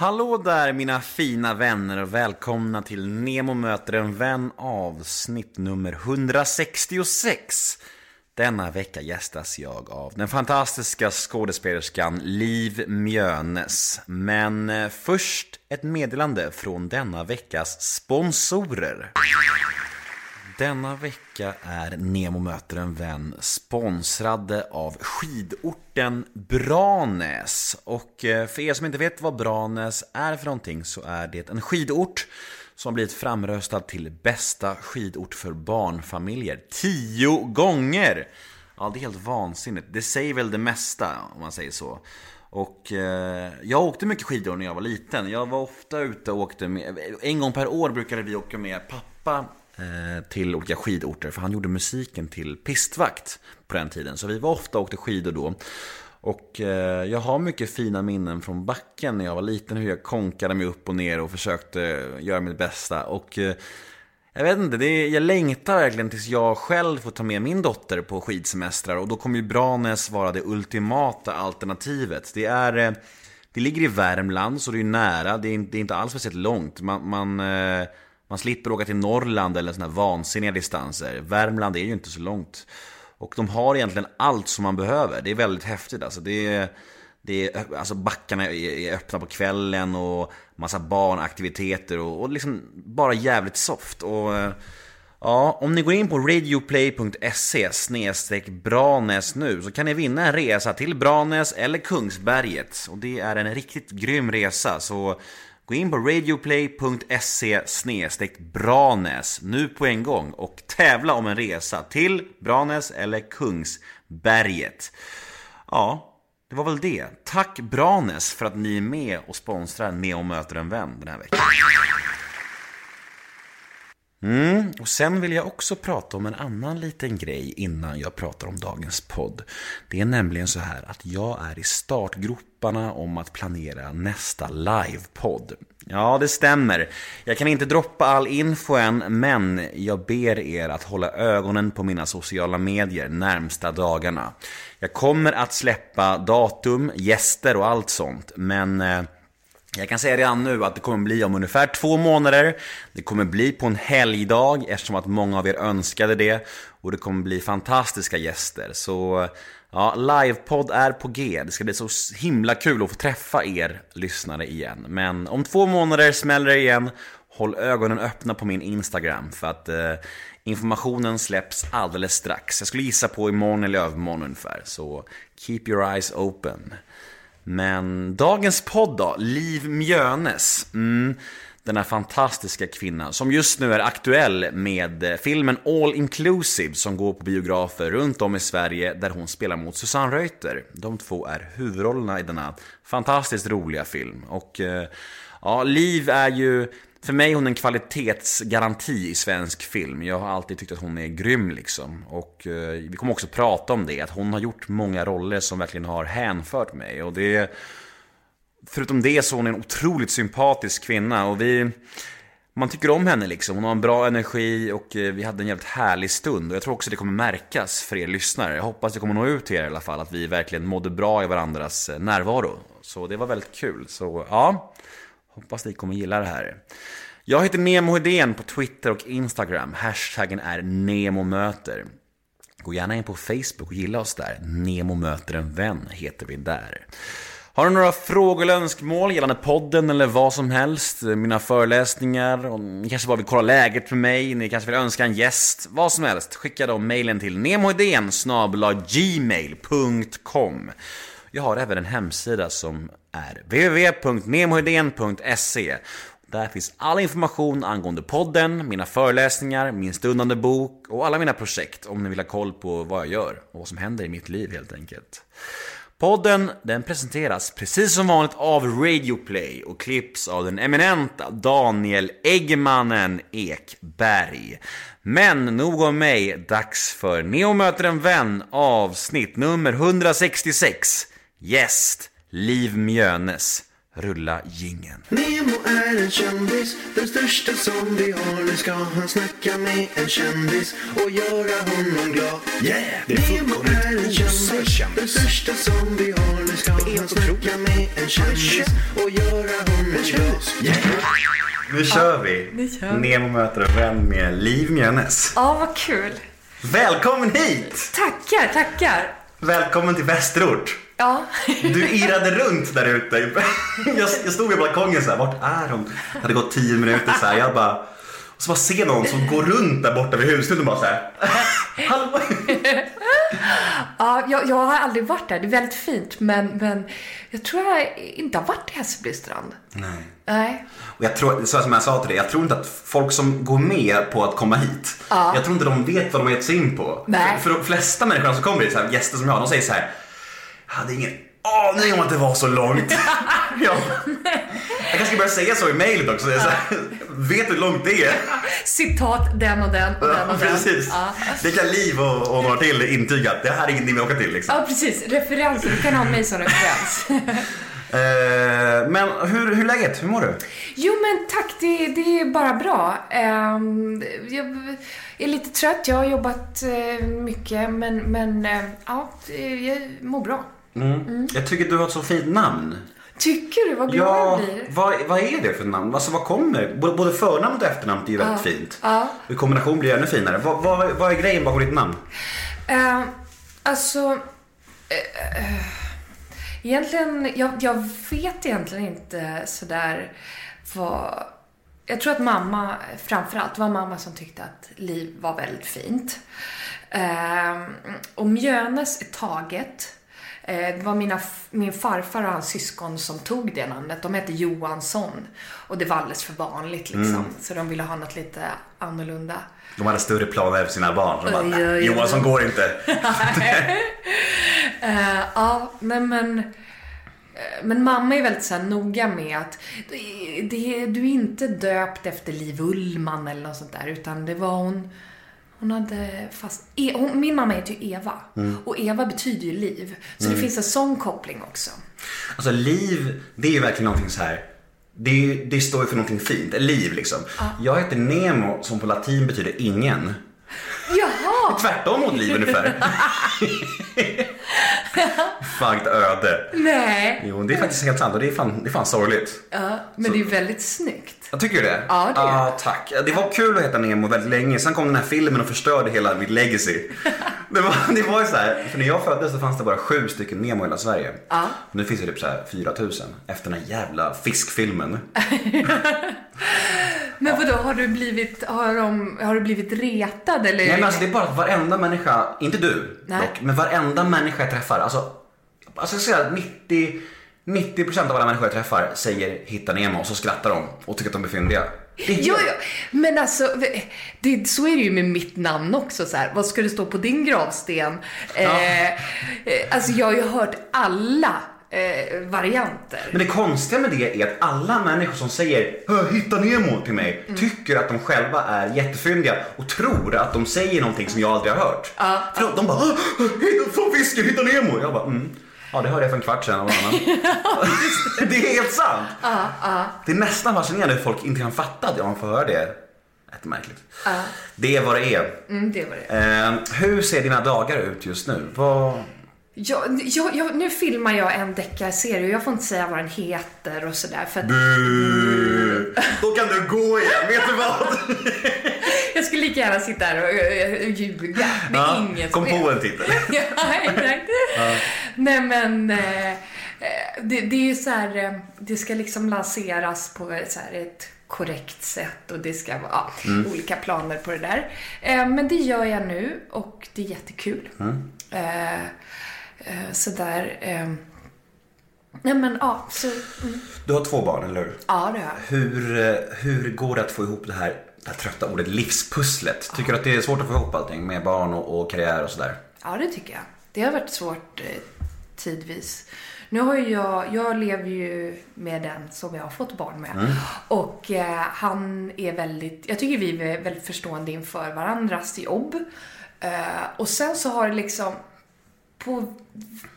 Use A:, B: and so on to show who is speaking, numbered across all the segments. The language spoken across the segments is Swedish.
A: Hallå där mina fina vänner och välkomna till Nemo möter en vän avsnitt nummer 166. Denna vecka gästas jag av den fantastiska skådespelerskan Liv Mjönes. Men eh, först ett meddelande från denna veckas sponsorer. Denna vecka är Nemo möter en vän sponsrade av skidorten Branäs. Och eh, för er som inte vet vad Branäs är för någonting så är det en skidort som blivit framröstad till bästa skidort för barnfamiljer. Tio gånger! Ja, det är helt vansinnigt. Det säger väl det mesta om man säger så. Och eh, jag åkte mycket skidor när jag var liten. Jag var ofta ute och åkte med, en gång per år brukade vi åka med pappa Eh, till olika skidorter. För han gjorde musiken till pistvakt på den tiden. Så vi var ofta och åkte skidor då. Och eh, jag har mycket fina minnen från backen när jag var liten. Hur jag konkade mig upp och ner och försökte eh, göra mitt bästa. Och eh, jag vet inte, det är, jag längtar verkligen tills jag själv får ta med min dotter på skidsemestrar. Och då kommer ju Branäs vara det ultimata alternativet. Det är... Eh, det ligger i Värmland, så det är nära. Det är, det är inte alls speciellt långt. Man, man man slipper åka till Norrland eller sådana här vansinniga distanser. Värmland är ju inte så långt. Och de har egentligen allt som man behöver. Det är väldigt häftigt alltså. Det är, det är, alltså backarna är öppna på kvällen och massa barnaktiviteter och, och liksom bara jävligt soft. Och ja, om ni går in på radioplay.se snedstreck Branäs nu så kan ni vinna en resa till Branäs eller Kungsberget. Och det är en riktigt grym resa. Så Gå in på radioplay.se Branäs nu på en gång och tävla om en resa till Branäs eller Kungsberget. Ja, det var väl det. Tack Branäs för att ni är med och sponsrar Neo möter en vän den här veckan. Mm, och sen vill jag också prata om en annan liten grej innan jag pratar om dagens podd. Det är nämligen så här att jag är i startgroparna om att planera nästa livepodd. Ja, det stämmer. Jag kan inte droppa all info än, men jag ber er att hålla ögonen på mina sociala medier närmsta dagarna. Jag kommer att släppa datum, gäster och allt sånt, men eh, jag kan säga redan nu att det kommer bli om ungefär två månader. Det kommer bli på en helgdag eftersom att många av er önskade det. Och det kommer bli fantastiska gäster. Så ja, livepodd är på G. Det ska bli så himla kul att få träffa er lyssnare igen. Men om två månader smäller det igen. Håll ögonen öppna på min Instagram för att eh, informationen släpps alldeles strax. Jag skulle gissa på imorgon eller övermorgon ungefär. Så keep your eyes open. Men dagens podd då, Liv Mjönes. Mm, den här fantastiska kvinnan som just nu är aktuell med eh, filmen All Inclusive som går på biografer runt om i Sverige där hon spelar mot Susanne Reuter. De två är huvudrollerna i denna fantastiskt roliga film. Och eh, ja, Liv är ju för mig är hon en kvalitetsgaranti i svensk film. Jag har alltid tyckt att hon är grym liksom. Och eh, vi kommer också prata om det, att hon har gjort många roller som verkligen har hänfört mig. Och det... Förutom det så är hon en otroligt sympatisk kvinna och vi... Man tycker om henne liksom, hon har en bra energi och eh, vi hade en jävligt härlig stund. Och jag tror också det kommer märkas för er lyssnare. Jag hoppas det kommer nå ut till er i alla fall, att vi verkligen mådde bra i varandras eh, närvaro. Så det var väldigt kul. Så ja, Hoppas ni kommer gilla det här. Jag heter Nemo Hedén på Twitter och Instagram. Hashtaggen är NEMOMÖTER. Gå gärna in på Facebook och gilla oss där. Nemo möter en vän heter vi där. Har du några frågor eller önskemål gällande podden eller vad som helst? Mina föreläsningar? Ni kanske bara vill kolla läget för mig? Ni kanske vill önska en gäst? Vad som helst. Skicka då mejlen till nemohedén gmail.com jag har även en hemsida som är www.nemohedén.se där finns all information angående podden, mina föreläsningar, min stundande bok och alla mina projekt om ni vill ha koll på vad jag gör och vad som händer i mitt liv helt enkelt. Podden den presenteras precis som vanligt av Radioplay och klipps av den eminenta Daniel Eggmannen Ekberg. Men nog om mig, dags för Neo möter en vän avsnitt nummer 166. Gäst Liv Mjönes. Rulla gingen.
B: Nemo är en kändis, den största som vi har. Nu ska han snacka med en kändis och göra honom glad. Yeah!
A: Det är
B: Nemo är en kändis. den största som vi har. Nu ska han snacka med en kändis och göra honom glad. Yeah!
A: Nu kör vi!
C: nu kör vi.
A: Nemo möter en vän med Liv Mjönes.
C: Ja, vad kul.
A: Välkommen hit!
C: Tackar, tackar.
A: Välkommen till Västerort.
C: Ja,
A: Du irrade runt där ute. Jag, jag stod vid balkongen så här, vart är hon? Det hade gått tio minuter så här. Jag bara, och så bara ser någon som går runt där borta vid husknuten och bara så här. Hallå?
C: ja jag, jag har aldrig varit där. Det är väldigt fint, men, men jag tror jag inte har varit i Hässelbystrand.
A: Nej.
C: Nej.
A: Och jag tror, så som jag sa till dig, jag tror inte att folk som går med på att komma hit,
C: Ja.
A: jag tror inte de vet vad de har gett sig in på.
C: Nej.
A: För, för de flesta människor som kommer hit, så här, gäster som jag har, de säger så här, hade ingen aning om att det var så långt. jag, jag kanske ska börja säga så i mejlet också. Så här, vet du hur långt det är?
C: Citat den och den och den och den.
A: precis.
C: Ja.
A: Det kan Liv och, och några till intyga det här är ingenting vi åker till. Liksom.
C: ja, precis. Referenser. Du kan ha mig som referens.
A: Eh, men hur, hur är läget? Hur mår du?
C: Jo, men tack. Det, det är bara bra. Ehm, jag är lite trött. Jag har jobbat eh, mycket, men, men eh, ja, jag mår bra.
A: Mm. Jag tycker du har ett så fint namn.
C: Tycker du? Vad glad
A: Ja,
C: jag blir.
A: vad, vad är det för namn? Alltså vad kommer? Både, både förnamnet och efternamnet är ju väldigt fint.
C: Ja.
A: I kombination blir det ännu finare. Vad, vad, vad är grejen bakom ditt namn?
C: Eh, alltså... eh, eh, egentligen, jag, jag vet egentligen inte sådär vad... Jag tror att mamma, framförallt, var mamma som tyckte att liv var väldigt fint. Eh, och Mjönes är taget. Eh, Det var mina, min farfar och hans syskon som tog det namnet. De hette Johansson. Och det var alldeles för vanligt liksom. Så de ville ha något lite annorlunda.
A: De hade större planer för sina barn. De bara,
C: Oj,
A: "Nej,
C: oj, oj."
A: Johansson går inte.
C: Eh, ja, nej men... eh, Men mamma är väldigt så noga med att det, det, du är inte döpt efter Liv Ullman eller något sånt där, utan det var hon... Hon hade fast... E, hon, min mamma heter ju Eva. Och Eva betyder ju liv. Så det finns en sån koppling också.
A: Alltså liv, det är ju verkligen någonting så här. Det, det står ju för någonting fint. Liv liksom. Jag heter Nemo som på latin betyder ingen.
C: Jaha!
A: Tvärtom mot liv ungefär. Vilket öde.
C: Nej!
A: Jo, det är faktiskt helt sant och det är fan, det är fan sorgligt.
C: Ja, men det är väldigt snyggt.
A: Jag tycker det?
C: Ja, det är
A: ah, Tack. Det var kul att heta Nemo väldigt länge. Sen kom den här filmen och förstörde hela mitt legacy. Det var, det var ju så här, för när jag föddes så fanns det bara sju stycken Nemo i hela Sverige.
C: Ja.
A: Nu finns det typ så här 4000 efter den här jävla fiskfilmen.
C: Men vadå, har du blivit, har, de, har du blivit retad eller?
A: Nej men alltså det är bara att varenda människa, inte du
C: Nej.
A: dock, men varenda människa jag träffar, alltså, alltså jag säger att 90, 90% av alla människor jag träffar säger hitta Nemo och så skrattar de och tycker att de är fyndiga.
C: Jo, jo, men alltså, det, så är det ju med mitt namn också. Så här. Vad ska det stå på din gravsten? Eh, eh, alltså, jag har ju hört alla eh, varianter.
A: Men det konstiga med det är att alla människor som säger "Hö, hitta Nemo till mig
C: Mm.
A: tycker att de själva är jättefyndiga och tror att de säger någonting som jag aldrig har hört.
C: Ja,
A: För de, bara "Hö, hitta, från fisken, hitta Nemo! Jag bara mm. Ja det hörde jag för en kvart sedan av annan. det är helt sant! Det är nästan fascinerande hur folk inte kan fatta att man får höra det. Jättemärkligt. Det är vad det är.
C: Mm, det var det.
A: Eh, hur ser dina dagar ut just nu? Vad...
C: Jag, jag, jag, nu filmar jag en deckarserie och jag får inte säga vad den heter och sådär. För att!
A: Då kan du gå igen, vet du vad?
C: jag skulle lika gärna sitta här och, och, ljuga. Det är
A: Ja,
C: inget
A: kom på en titel.
C: ja, exakt. Nej men, eh, det, det är ju så här, eh, det ska liksom lanseras på så här, ett korrekt sätt och det ska vara ja, olika planer på det där. Eh, men det gör jag nu och det är jättekul. Eh, eh, så där, eh, nej men ja, så, mm,
A: Du har två barn, eller hur?
C: ja det har jag.
A: Hur, eh, hur går det att få ihop det här, det här trötta ordet livspusslet? Tycker du att det är svårt att få ihop allting med barn och, och karriär och sådär?
C: Ja, det tycker jag. Det har varit svårt eh, tidvis. Nu har ju jag, jag lever ju med den som jag har fått barn med. Och eh, han är väldigt, jag tycker vi är väldigt förstående inför varandras jobb. Eh, och sen så har det liksom på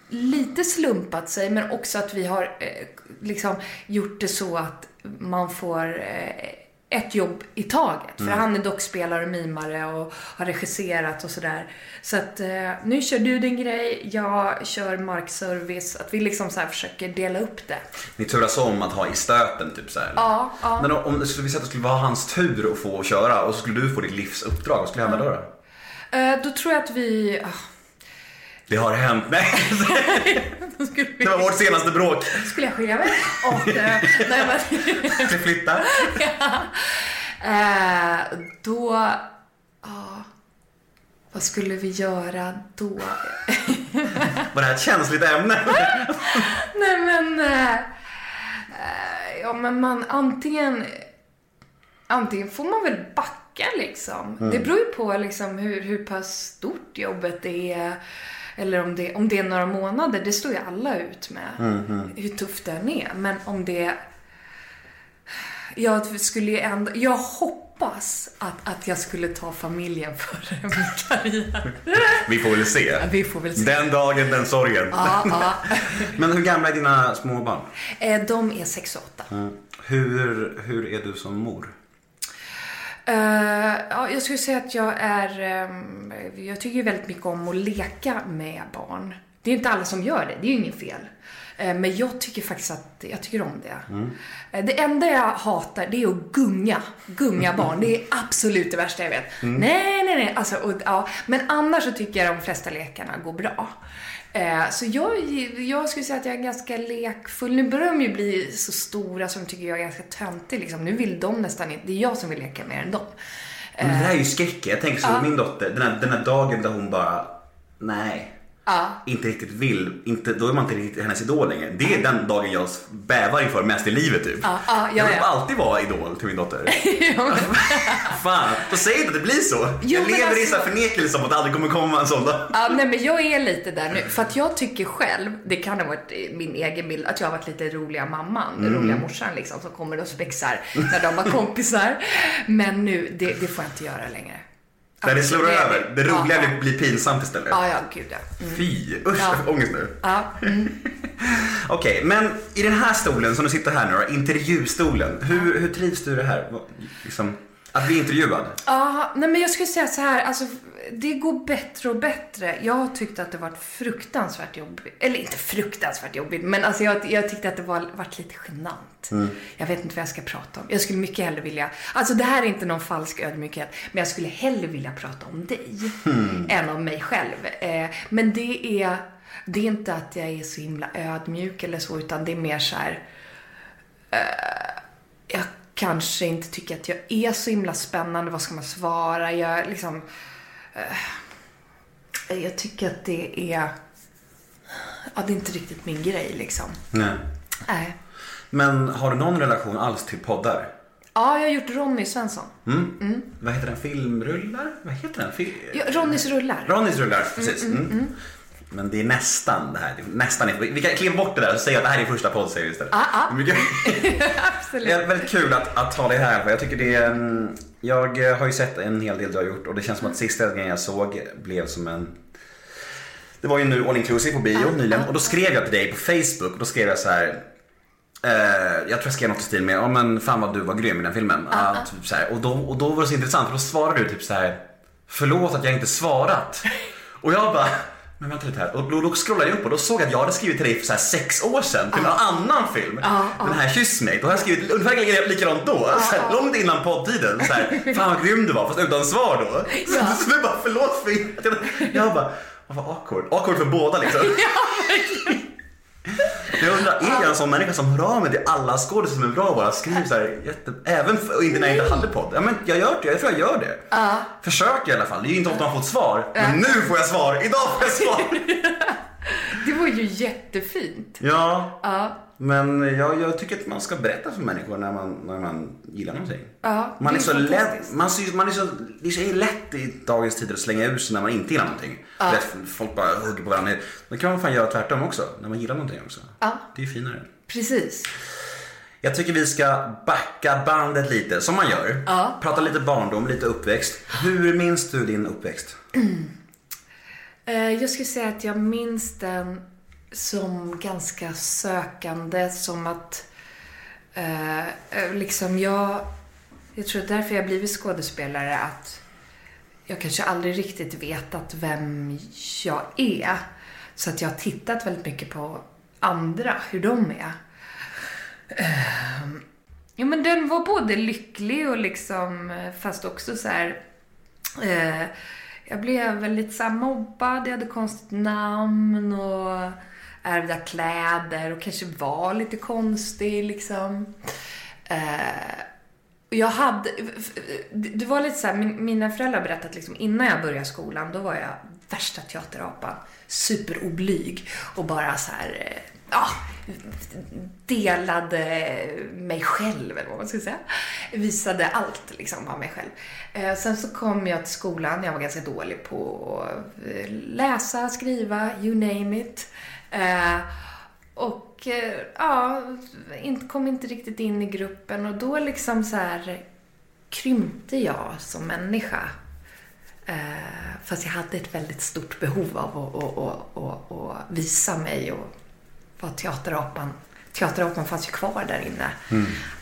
C: lite slumpat sig, men också att vi har eh, liksom gjort det så att man får eh, ett jobb i taget. För han är dockspelare och mimare och har regisserat och sådär. Så att eh, nu kör du din grej, jag kör markservice. Att vi liksom så försöker dela upp det.
A: Ni turas om att ha i stöten typ så här.
C: Ja, ja.
A: Men om skulle vi säga att det skulle vara hans tur att få köra och så skulle du få ditt livs uppdrag, vad skulle hända då? då?
C: Eh, då tror jag att vi...
A: Det har hänt. Nej, det var vårt senaste bråk.
C: skulle jag skilja mig. Och, eh, nej, men,
A: Vi flyttar.
C: Eh, då... Ja. vad skulle vi göra då?
A: Var det här ett känsligt ämne?
C: Nej men... eh, eh, ja men man antingen... Antingen får man väl backa liksom. Det beror ju på liksom hur, hur pass stort jobbet är. Eller om det, om det är några månader. Det står ju alla ut med. Hur tufft den är. Men om det... Jag skulle ju ändå... Jag hoppas att, att jag skulle ta familjen före min karriär.
A: Vi får väl se.
C: Vi får väl se.
A: Den dagen, den sorgen.
C: Ja, ja.
A: Men hur gamla är dina små barn?
C: Eh, De är 6 och 8.
A: Hur, hur är du som mor?
C: Eh, ja, jag skulle säga att jag är... ehm, jag tycker väldigt mycket om att leka med barn. Det är inte alla som gör det, det är ju inget fel. Eh, men jag tycker faktiskt att jag tycker om det. Eh, det enda jag hatar, det är att gunga. Gunga barn. Det är absolut det värsta jag vet. Nej, nej, nej. Alltså, och, ja. Men annars så tycker jag de flesta lekarna går bra. Eh, Så jag, jag skulle säga att jag är ganska lekfull. Nu börjar de ju bli så stora som tycker jag är ganska töntig. Liksom. Nu vill de nästan inte, det är jag som vill leka mer än dem.
A: Men det här är ju skräck. Jag tänker så, min dotter, den här, den här dagen där hon bara, nej.
C: Ja.
A: Inte riktigt vill, inte, då är man inte riktigt hennes idol längre. Det är den dagen jag bävar inför mest i livet typ.
C: Ja, ja, ja,
A: jag vill alltid vara idol till min dotter. Fan, då säg inte att det blir så.
C: Jo,
A: jag lever i
C: alltså-
A: så här förnekelse om att det aldrig kommer komma en sån dag.
C: Ja, nej men jag är lite där nu. För att jag tycker själv, det kan ha varit min egen bild, att jag har varit lite roliga mamman,
A: Mm.
C: roliga morsan liksom, som kommer och spexar när de var kompisar. Men nu, det, det får jag inte göra längre.
A: Där det slår över. Det roliga
C: ja,
A: blir, pinsamt istället.
C: Ja, ja, gud ja. Mm.
A: Fy, usch
C: Ja.
A: jag får ångest nu.
C: Ja, mm.
A: Okej, men i den här stolen som du sitter här nu då, intervjustolen. Hur, hur trivs du i det här? Liksom, att bli intervjuad?
C: Ja, nej men jag skulle säga så här, alltså det går bättre och bättre. Jag har tyckt att det varit fruktansvärt jobbigt. Eller inte fruktansvärt jobbigt, men alltså jag, jag tyckte att det var varit lite genant. Jag vet inte vad jag ska prata om. Jag skulle mycket hellre vilja, alltså det här är inte någon falsk ödmjukhet, men jag skulle hellre vilja prata om dig än om mig själv. Eh, men det är, det är inte att jag är så himla ödmjuk eller så, utan det är mer så här jag kanske inte tycker att jag är så himla spännande. Vad ska man svara? Jag liksom... Eh, jag tycker att det är... Ja, det är inte riktigt min grej liksom.
A: Nej.
C: Nej.
A: Men har du någon relation alls till poddar?
C: Ja, jag har gjort Ronny Svensson.
A: Mm. Vad heter den? Filmrullar? Vad heter den? Fil-
C: Ja, Ronnys rullar.
A: Ronnys rullar, precis. Mm. Men det är nästan det här. Nästan. Vi kan klippa bort det där och säga att det här är första poddserien istället.
C: Ah, ah. Absolut.
A: Det är väldigt kul att, att ha dig här. Jag tycker det är, mm, Jag har ju sett en hel del du har gjort och det känns som att sista grejen jag såg blev som en Det var ju nu All Inclusive på bio nyligen och då skrev jag till dig på Facebook och då skrev jag så här. Eh, jag tror jag skrev något i stil med, ja men fan vad du var grym i den filmen. Ja, typ så här. Och, då, och då var det så intressant för då svarade du typ så här. Förlåt att jag inte svarat. Och jag bara, men vänta lite här. Och då, då scrollade jag upp och då såg jag att jag hade skrivit till dig för så sex år sedan till en annan film. Den här Kyss mig. Då har jag skrivit ungefär lika- likadant då. Så här, långt innan poddtiden. Så här, fan vad grym du var fast utan svar då. Så,
C: Ja.
A: så du bara förlåt för att jag, jag bara, vad awkward. Awkward för båda liksom. Jag undrar, är jag en sån människa som hör av mig till alla skådespelare som är bra bara skriver så här, jätte, även för, inte när jag inte hade podd? Ja men jag gör det, jag tror jag gör det. Försöker i alla fall, det är ju inte ofta man får ett svar. Men nu får jag svar, idag får jag svar.
C: Det var ju jättefint.
A: Ja,
C: Ja.
A: Men jag, jag tycker att man ska berätta för människor när man, när man gillar någonting.
C: Ja,
A: man är, så lätt, man, man är så, det är så lätt i dagens tider att slänga ur sig när man inte gillar någonting. Lätt, folk bara hugger på varandra. Då kan man fan göra tvärtom också, när man gillar någonting också.
C: Ja.
A: Det är finare.
C: Precis.
A: Jag tycker vi ska backa bandet lite, som man gör.
C: Ja.
A: Prata lite barndom, lite uppväxt. Hur minns du din uppväxt?
C: Eh, Jag skulle säga att jag minns den som ganska sökande, som att eh, eh, liksom jag, jag tror att därför jag blivit skådespelare att jag kanske aldrig riktigt vetat vem jag är. Så att jag har tittat väldigt mycket på andra, hur de är. Eh, Ja, men den var både lycklig och liksom, eh, fast också så här... Eh, jag blev lite så mobbad, jag hade konstigt namn och ärvda kläder och kanske var lite konstig liksom. Eh, jag hade, det var lite så här, mina föräldrar har berättat liksom innan jag började skolan, då var jag värsta teaterapan. Superoblyg och bara så här, eh, ja, delade mig själv, eller vad man ska säga. Visade allt liksom av mig själv. Eh, sen så kom jag till skolan, jag var ganska dålig på att eh, läsa, skriva, you name it. Eh, och eh, ja, kom inte riktigt in i gruppen och då liksom så här krympte jag som människa. Eh, fast jag hade ett väldigt stort behov av att, att, att, att, visa mig och vara teaterapan. Teaterapan fanns ju kvar där inne.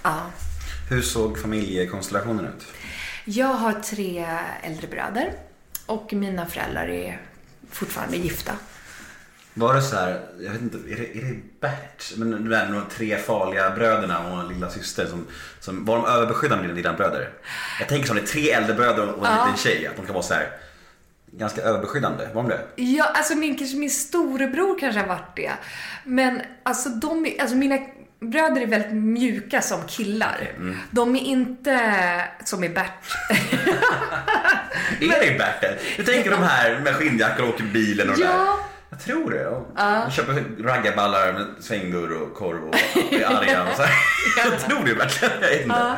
C: Ja.
A: Hur såg familjekonstellationen ut?
C: Jag har tre äldre bröder och mina föräldrar är fortfarande gifta.
A: Var det så här, jag vet inte, är det, är det Bert? Men du vet, de tre farliga bröderna och en lilla syster som, som var de överbeskyddande dina, dina bröder? Jag tänker som det är tre äldre bröder och en
C: Ja.
A: liten tjej, att de kan vara så här ganska överbeskyddande. Var de det?
C: Ja, alltså min, kanske min storebror kanske har varit det. Men alltså, de, alltså mina bröder är väldigt mjuka som killar. De är inte som i Bert.
A: Är det Bert? Du tänker de här med skinnjackor och åker bilen och det där? Tror det. De köper raggarballar med svängdörr och korv och är arga och så här. Jag tror det verkligen. Jag vet inte.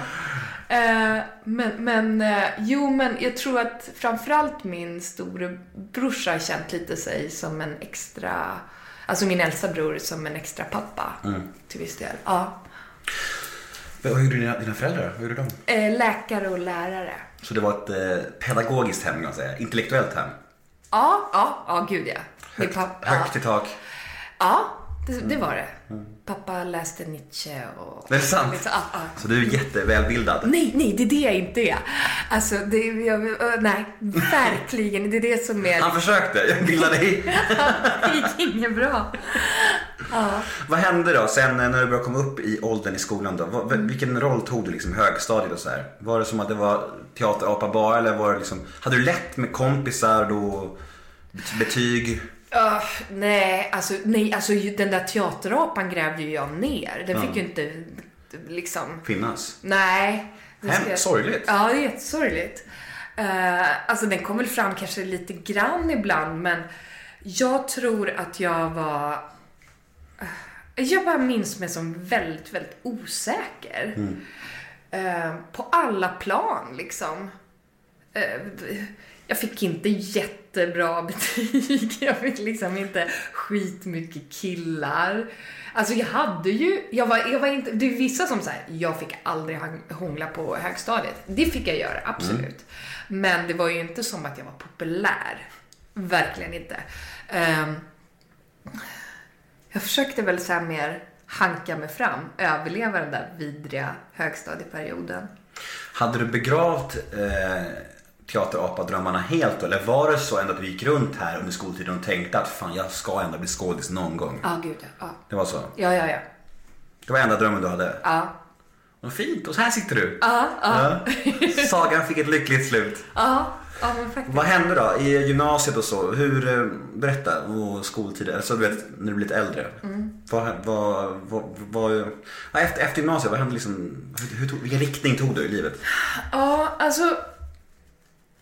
C: Eh, men, men eh, jo, men jag tror att framförallt min storebrorsa har känt lite sig som en extra, alltså min äldsta bror som en extra pappa till viss del. Ja.
A: Vad gjorde dina, dina föräldrar? Vad gjorde de?
C: Eh, läkare och lärare.
A: Så det var ett pedagogiskt hem kan man säga. Intellektuellt hem.
C: Ja, ja, ja, gud ja.
A: Högt,
C: pappa,
A: högt i tak.
C: Ja, det, det var det. Pappa läste Nietzsche och...
A: Det är sant?
C: Liksom, ja, ja.
A: Så du är jättevälbildad.
C: Nej, nej, det är det jag inte är. Alltså, det, jag, nej, verkligen. Det är det som är...
A: Han försökte, jag bildade dig.
C: Det gick inget bra.
A: Vad hände då sen när du började komma upp i åldern i skolan då? Vad, vilken roll tog du liksom i högstadiet och så här? Var det som att det var teaterapa bara eller var det liksom, hade du lätt med kompisar då? Betyg?
C: Öh, nej, alltså, nej, alltså den där teaterapan grävde ju jag ner. Den fick ju inte liksom...
A: Finnas?
C: Nej.
A: Hem,
C: jag-
A: sorgligt.
C: Ja, det är jättesorgligt. Uh, alltså den kom väl fram kanske lite grann ibland, men jag tror att jag var... eh, jag bara minns mig som väldigt, väldigt osäker. Eh, på alla plan liksom. Eh, jag fick inte jättebra betyg. Jag fick liksom inte skitmycket killar. Alltså jag hade ju, jag var, jag var inte, det är vissa som säger jag fick aldrig hångla på högstadiet. Det fick jag göra, absolut. Men det var ju inte som att jag var populär. Verkligen inte. Ehm, jag försökte väl så mer hanka mig fram, överleva den där vidriga högstadieperioden.
A: Hade du begravt eh, teaterapadrömmarna helt? Eller var det så ändå att du gick runt här under skoltiden och tänkte att fan jag ska ändå bli skådis någon gång?
C: Ja, gud ja. ja.
A: Det var så?
C: Ja, ja, ja.
A: Det var enda drömmen du hade?
C: Ja,
A: Vad fint, och så här sitter du.
C: ja, ja.
A: Ja. Sagan fick ett lyckligt slut.
C: ja, ja men faktiskt.
A: Vad hände då i gymnasiet och så? Hur, eh, berätta, och skoltid, alltså du vet när du blev lite äldre. Vad, vad, vad, vad, ja, efter, efter gymnasiet, vad hände liksom, hur, hur tog, vilken riktning tog du i livet?
C: Ja, alltså.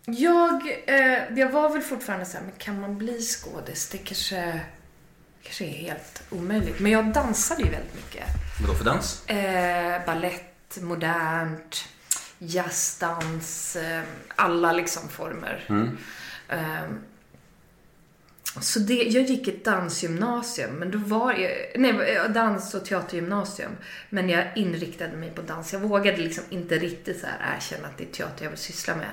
C: Jag, eh, jag var väl fortfarande så här, men kan man bli skådis? Det kanske, kanske är helt omöjligt. Men jag dansade ju väldigt mycket.
A: Vadå för dans?
C: Eh, ballett, modernt, jazzdans, eh, alla liksom former. Eh, så det, jag gick ett dansgymnasium, men då var jag, nej, eh, dans och teatergymnasium. Men jag inriktade mig på dans. Jag vågade liksom inte riktigt så här erkänna att det är teater jag vill syssla med.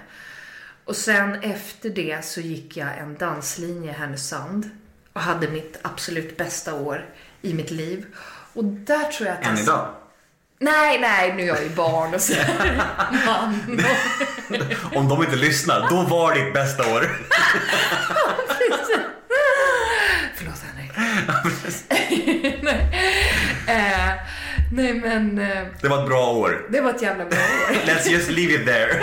C: Och sen efter det så gick jag en danslinje i Härnösand. och hade mitt absolut bästa år i mitt liv. Och där tror jag att...
A: Än idag?
C: Nej, nej, nu är jag ju barn och så man.
A: Om de inte lyssnar, då var ditt bästa år.
C: Förlåt Henrik. Nej. Men eh,
A: Det var ett bra år.
C: det var ett jävla bra år.
A: Let's just leave it there.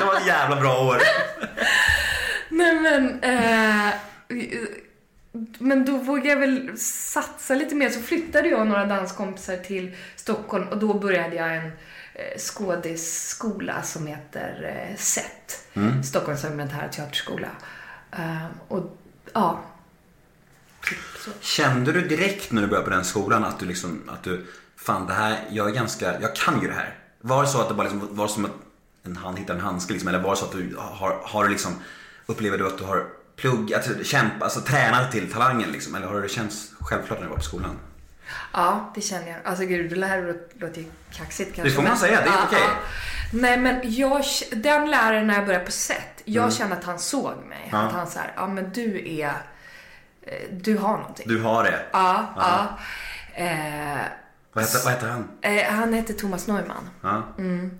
A: Det var ett jävla bra år.
C: nej men eh, men då vågade jag väl satsa lite mer. Så flyttade jag och några danskompisar till Stockholm och då började jag en eh, skådisskola som heter eh, SET. Stockholms elementära teaterskola. Eh, och ja. Typ så.
A: Kände du direkt när du började på den skolan att du liksom, att du, fan det här, jag är ganska, jag kan ju det här. Var det så att det bara liksom, var som att en hand hittar en handske liksom, eller var det så att du har, har du liksom, upplever du att du har pluggat, kämpat, alltså tränat till talangen liksom, eller har det känts självklart när du var på skolan?
C: Ja, det känner jag. Alltså gud, det här låter- ju kaxigt kanske.
A: får man säga, det är okej.
C: Nej, men jag, den läraren när jag började på set, jag kände att han såg mig.
A: Mm. Ja.
C: Att han så här, ja men du är, eh, du har någonting.
A: Du har det.
C: Ja, ja. Eh,
A: Vad heter, vad heter han?
C: eh, han heter Thomas Neumann.
A: Ja.
C: Mm.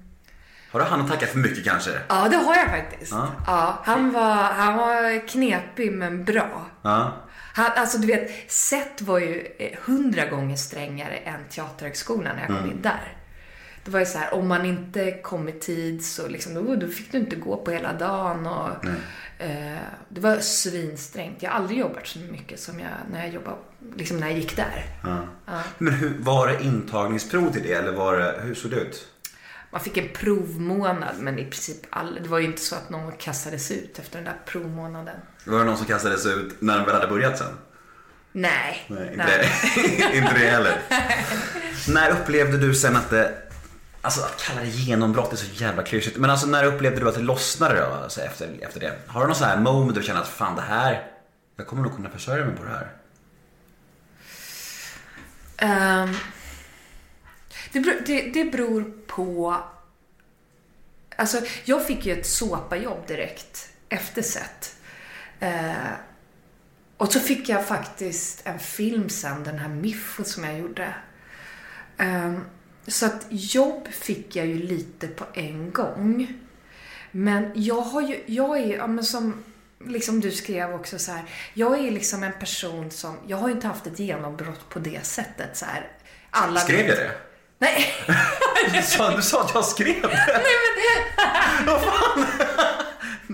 A: Har du han att tacka för mycket kanske?
C: Ja, det har jag faktiskt.
A: Ja.
C: Ja, han, var, han var knepig men bra.
A: Ja.
C: Han, alltså du vet, set var ju eh, hundra gånger strängare än Teaterhögskolan när jag kom
A: Mm.
C: in där. Det var ju så här, om man inte kom i tid så liksom, då, då fick du inte gå på hela dagen. Och, eh, det var svinsträngt. Jag har aldrig jobbat så mycket som jag när jag jobbade, liksom när jag gick där.
A: Men hur, var det intagningsprov till det eller var det, hur såg det ut?
C: Man fick en provmånad, men i princip all, det var ju inte så att någon kastades ut efter den där provmånaden.
A: Var det någon som kastades ut när de väl hade börjat sen?
C: Nej.
A: Nej, inte, Det. inte det heller. när upplevde du sen att det, alltså att kalla det genombrott är så jävla klyschigt. Men alltså när upplevde du att det lossnade då, alltså efter, efter det? Har du någon sån här moment du känner att fan det här, jag kommer nog kunna försörja mig på det här?
C: Um, det, beror, det, det beror på... Alltså, jag fick ju ett såpajobb direkt efter set. Uh, och så fick jag faktiskt en film sen, den här Miffo som jag gjorde. Um, så att jobb fick jag ju lite på en gång. Men jag har ju, jag är ja, men som liksom du skrev också så här. Jag är liksom en person som, jag har ju inte haft ett genombrott på det sättet så här. Alla
A: Skrev jag det?
C: Nej,
A: Du sa, du sa att jag skrev det? Vad fan?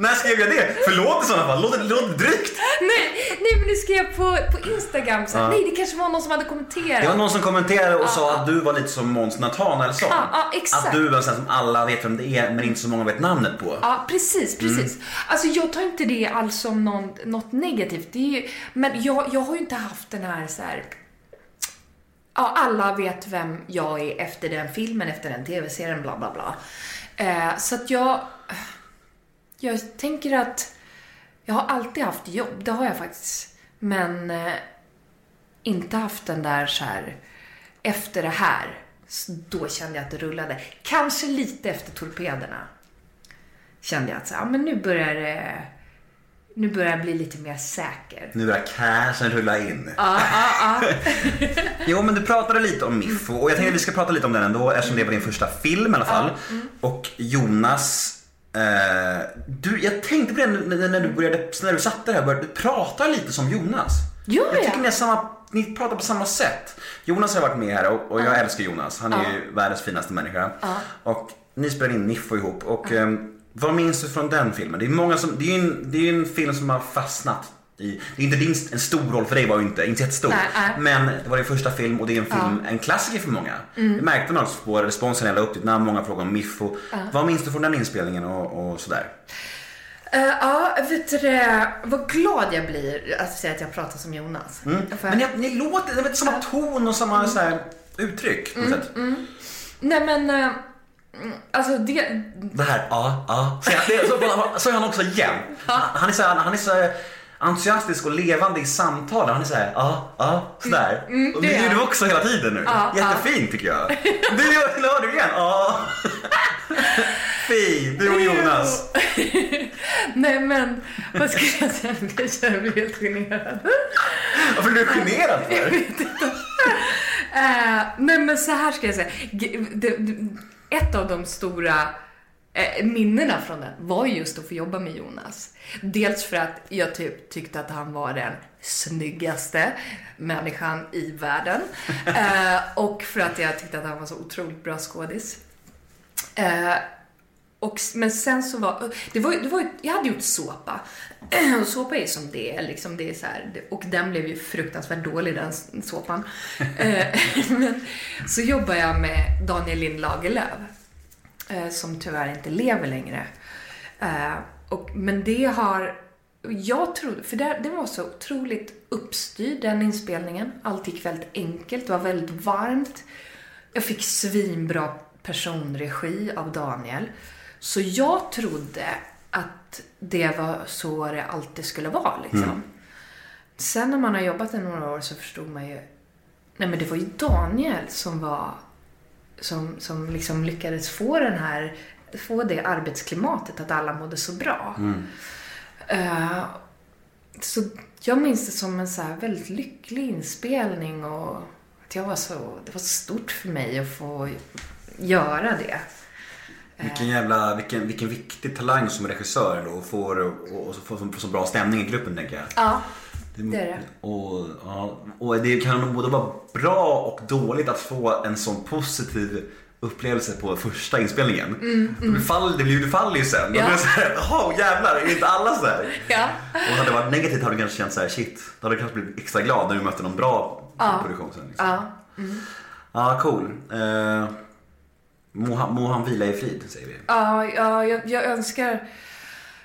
A: När skrev jag det? Förlåt i sådana fall, låt det låter drygt.
C: nej, nej men du skrev på, på Instagram så här, nej det kanske var någon som hade kommenterat.
A: Det var någon som kommenterade och sa att du var lite som Måns Nathanaelsson.
C: Ja, ja, exakt.
A: Att du var sån som alla vet vem det är men inte så många vet namnet på.
C: Ja, precis, precis.
A: Mm.
C: Alltså jag tar inte det alls som någon, något negativt. Det ju, men jag, jag har ju inte haft den här så här. Ja, alla vet vem jag är efter den filmen, efter den tv-serien, bla bla bla. Eh, så att jag... Jag tänker att jag har alltid haft jobb, det har jag faktiskt. Men eh, inte haft den där så här efter det här. Då kände jag att det rullade. Kanske lite efter torpederna kände jag att så, ja, men nu börjar det nu börjar jag bli lite mer säker.
A: Nu börjar cashen rulla in.
C: Ja, ja, ja.
A: Jo men du pratade lite om Miffo och jag tänkte att vi ska prata lite om den ändå eftersom det var din första film i alla fall. Och Jonas, eh, du, jag tänkte på det när, när du började, när du satte det här, började, du pratar lite som Jonas.
C: Gör
A: jag tycker
C: jag?
A: ni, är samma, ni pratar på samma sätt. Jonas har varit med här och, och jag älskar Jonas. Han är ju världens finaste människa. Och ni spelade in Niffo ihop och eh, vad minns du från den filmen? Det är många som, det är ju en, det är en film som har fastnat i, det är inte din, en stor roll för dig var ju inte, inte jättestor.
C: Nej, nej.
A: Men det var din första film och det är en film, en klassiker för många.
C: Mm.
A: Det märkte man också på responsen jag la upp ditt namn, många frågade om Miffo. Vad minns du från den inspelningen och, och sådär?
C: Eh, ja, vet du det, vad glad jag blir att säga att jag pratar som Jonas. För-
A: Mm. Men ni, ni låter, det är samma ton och samma så här, uttryck på något sätt.
C: Nej men, mm, alltså det,
A: Det här, ja, ja. Så, jag- det, så, så är han också igen. Han är så, han är så entusiastisk och levande i samtalen. Han är så här, ja, ja, sådär. och det
C: det är
A: gör du också hela tiden nu.
C: Ja,
A: Jättefint tycker jag. Du gör, du igen? Ja. Fint, du och Jonas.
C: Nej men, vad skulle jag säga? Jag känner mig helt generad.
A: Varför är du generad för?
C: Eh, nej men så här ska jag säga. Ett av de stora minnena från den var just att få jobba med Jonas. Dels för att jag typ tyckte att han var den snyggaste människan i världen. Eh, och för att jag tyckte att han var så otroligt bra skådis. Eh, och, men sen så var, det var, det var jag hade gjort såpa. Och såpa är som det är, liksom det är så här, och den blev ju fruktansvärt dålig den såpan. Eh, men så jobbar jag med Daniel Lind Lagerlöf, eh, som tyvärr inte lever längre. Eh, och, men det har, jag trodde, för det, det var så otroligt uppstyrd den inspelningen. Allt gick väldigt enkelt, det var väldigt varmt. Jag fick svinbra personregi av Daniel. Så jag trodde att det var så det alltid skulle vara. Liksom. Sen när man har jobbat i några år så förstod man ju... Nej men det var ju Daniel som var... Som, som liksom lyckades få den här... Få det arbetsklimatet att alla mådde så bra. Eh, så jag minns det som en så väldigt lycklig inspelning och att jag var så... Det var så stort för mig att få göra det.
A: Vilken jävla, vilken, vilken viktig talang som regissör då och får, och, så, så bra stämning i gruppen tänker jag.
C: Ja, det är det.
A: Och, ja, och det kan nog både vara bra och dåligt att få en sån positiv upplevelse på första inspelningen. Det, fall, det, blir, det faller ju sen.
C: Mm, Ja.
A: Då blir det såhär, jaha jävlar, är inte alla så här?
C: Ja.
A: Och hade det varit negativt hade du kanske känt såhär, shit. Då hade du kanske blivit extra glad när du mötte någon bra
C: Ja.
A: produktion sen. Liksom.
C: Ja.
A: Ja, cool. Eh, må, han, må han vila i frid, säger vi.
C: Ja, ja jag, jag önskar,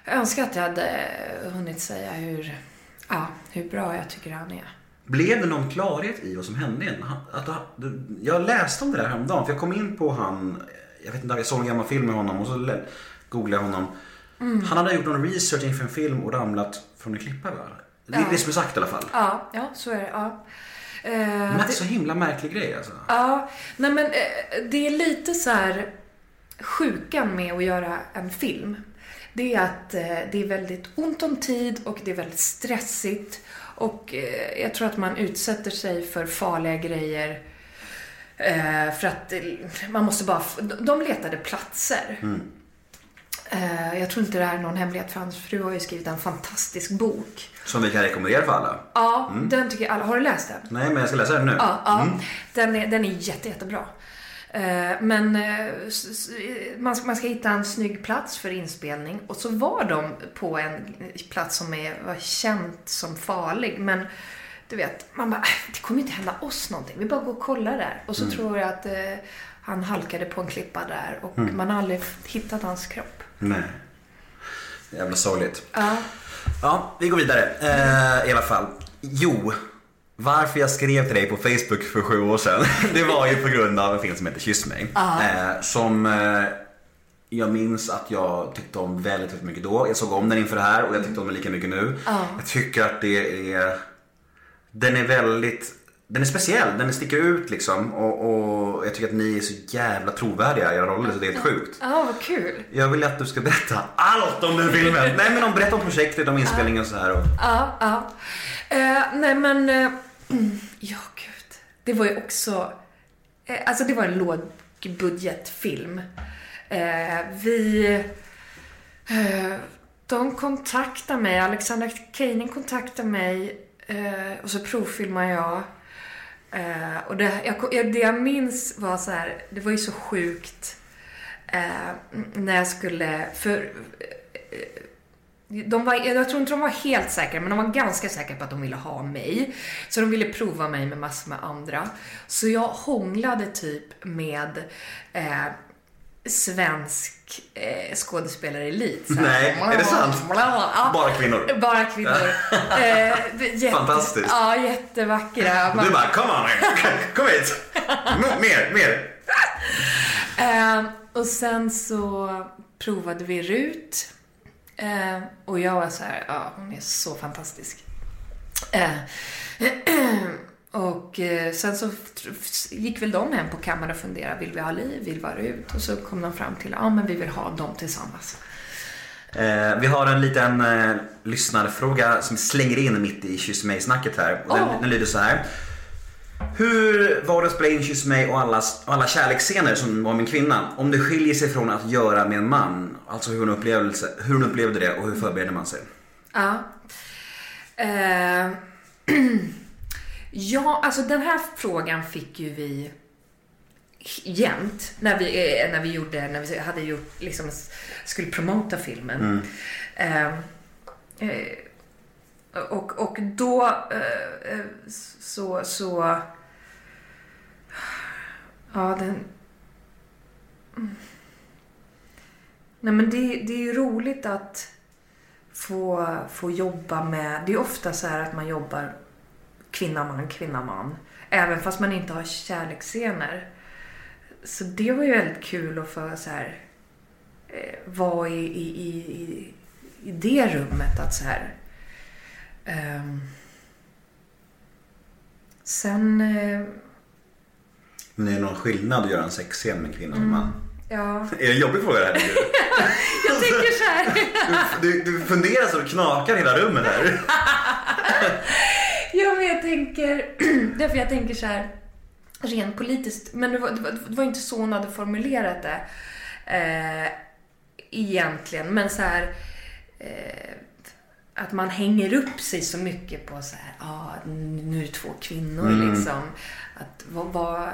C: jag önskar att jag hade hunnit säga hur, ja, hur bra jag tycker han är.
A: Blev det någon klarhet i vad som hände igen? Att, han- jag läste om det där häromdagen, för jag kom in på han, jag vet inte, jag såg en gammal film med honom och så googlade jag honom. Han hade gjort någon research inför en film och ramlat från en klippa va? Det är
C: Ja.
A: det som är sagt i alla fall.
C: Ja, ja så är det. Ja. Eh,
A: Men
C: det,
A: så himla märklig grej alltså.
C: ja, nej men eh, det är lite så här sjukan med att göra en film. Det är att eh, det är väldigt ont om tid och det är väldigt stressigt. Och eh, jag tror att man utsätter sig för farliga grejer eh, för att man måste bara... De letade platser. Eh, Jag tror inte det här är någon hemlighet för hans fru har ju skrivit en fantastisk bok.
A: Som vi kan rekommendera för alla.
C: Ja, den tycker jag alla... Har du läst den?
A: Nej men jag ska läsa den nu.
C: Ja, ja. Den, är, den är jätte, jättebra. Eh, Men eh, man ska, man ska hitta en snygg plats för inspelning och så var de på en plats som är, var känt som farlig. Men du vet, man bara, "Äh, det kommer inte hända oss någonting. Vi bara går och kollar där. Och så tror jag att eh, han halkade på en klippa där och man har aldrig hittat hans kropp.
A: Nej. Jävla sorgligt.
C: Ja.
A: Ja, vi går vidare. Eh, I alla fall. Jo, varför jag skrev till dig på Facebook för sju år sedan. Det var ju på grund av en film som heter Kyss mig. Eh, som eh, jag minns att jag tyckte om väldigt, väldigt mycket då. Jag såg om den inför det här och jag tyckte om den lika mycket nu. Jag tycker att det är... Den är väldigt... Den är speciell, den sticker ut liksom. Och, och jag tycker att ni är så jävla trovärdiga i era roller så det är helt sjukt.
C: Ja, vad kul.
A: Jag vill att du ska berätta allt om den filmen. Nej men om, berätta om projektet, om inspelningen och så här. Och...
C: Ja, ja. Eh, nej men, Mm. ja gud. Det var ju också, eh, alltså det var en lågbudgetfilm. Eh, vi, eh, de kontaktade mig, Alexandra Keining kontaktade mig eh, och så provfilmade jag. Eh, och det jag, jag- det jag minns var så här, det var ju så sjukt eh, när jag skulle, för eh, de var, jag tror inte de var helt säkra, men de var ganska säkra på att de ville ha mig. Så de ville prova mig med massor med andra. Så jag hånglade typ med eh, svensk eh, skådespelarelit.
A: Nej, är det sant?
C: Ja.
A: Bara kvinnor.
C: Bara kvinnor. eh, jätte,
A: Fantastiskt.
C: Ja, jättevackra. Man-
A: Du bara, come on, kom hit. Mer, mer.
C: Eh, och sen så provade vi Rut. Eh, och jag var så här, ja hon är så fantastisk. Eh, och eh, sen så gick väl de hem på kammaren och funderade, vill vi ha Liv, vill vi ha Rut? Och så kom de fram till, ja men vi vill ha dem tillsammans.
A: Eh, vi har en liten eh, lyssnarfråga som slänger in mitt i Kyss mig-snacket här. Och den, den lyder så här. Hur var det att spela in Kyss mig och alla, alla kärleksscener som var en kvinna? Om det skiljer sig från att göra med en man, alltså hur hon, upplevelse, hur hon upplevde det och hur förbereder man sig?
C: Ja. Eh, ja, alltså den här frågan fick ju vi jämt när vi, eh, när vi gjorde, när vi hade gjort, liksom skulle promota filmen. Eh, eh, och, och då eh, eh, så, så ja den mm. Nej men det, det är ju roligt att få, få jobba med... Det är ofta så här att man jobbar kvinna, man, kvinna, man. Även fast man inte har kärleksscener. Så det var ju väldigt kul att få så här, eh, vara i, i, i, i, det rummet. Att så här, sen... Eh,
A: Men är det någon skillnad att göra en sexscen med kvinna och en man?
C: ja,
A: Är det en jobbig fråga det här?
C: jag tänker så här.
A: Du, du funderar så det knakar hela rummet här.
C: Ja, men jag tänker... Därför jag tänker så här rent politiskt. Men det var, det var, det var inte så hon hade formulerat det. Eh, egentligen. Men så här... Eh, att man hänger upp sig så mycket på så här, ah, nu är det två kvinnor
A: Mm.
C: liksom. Att vad, vad,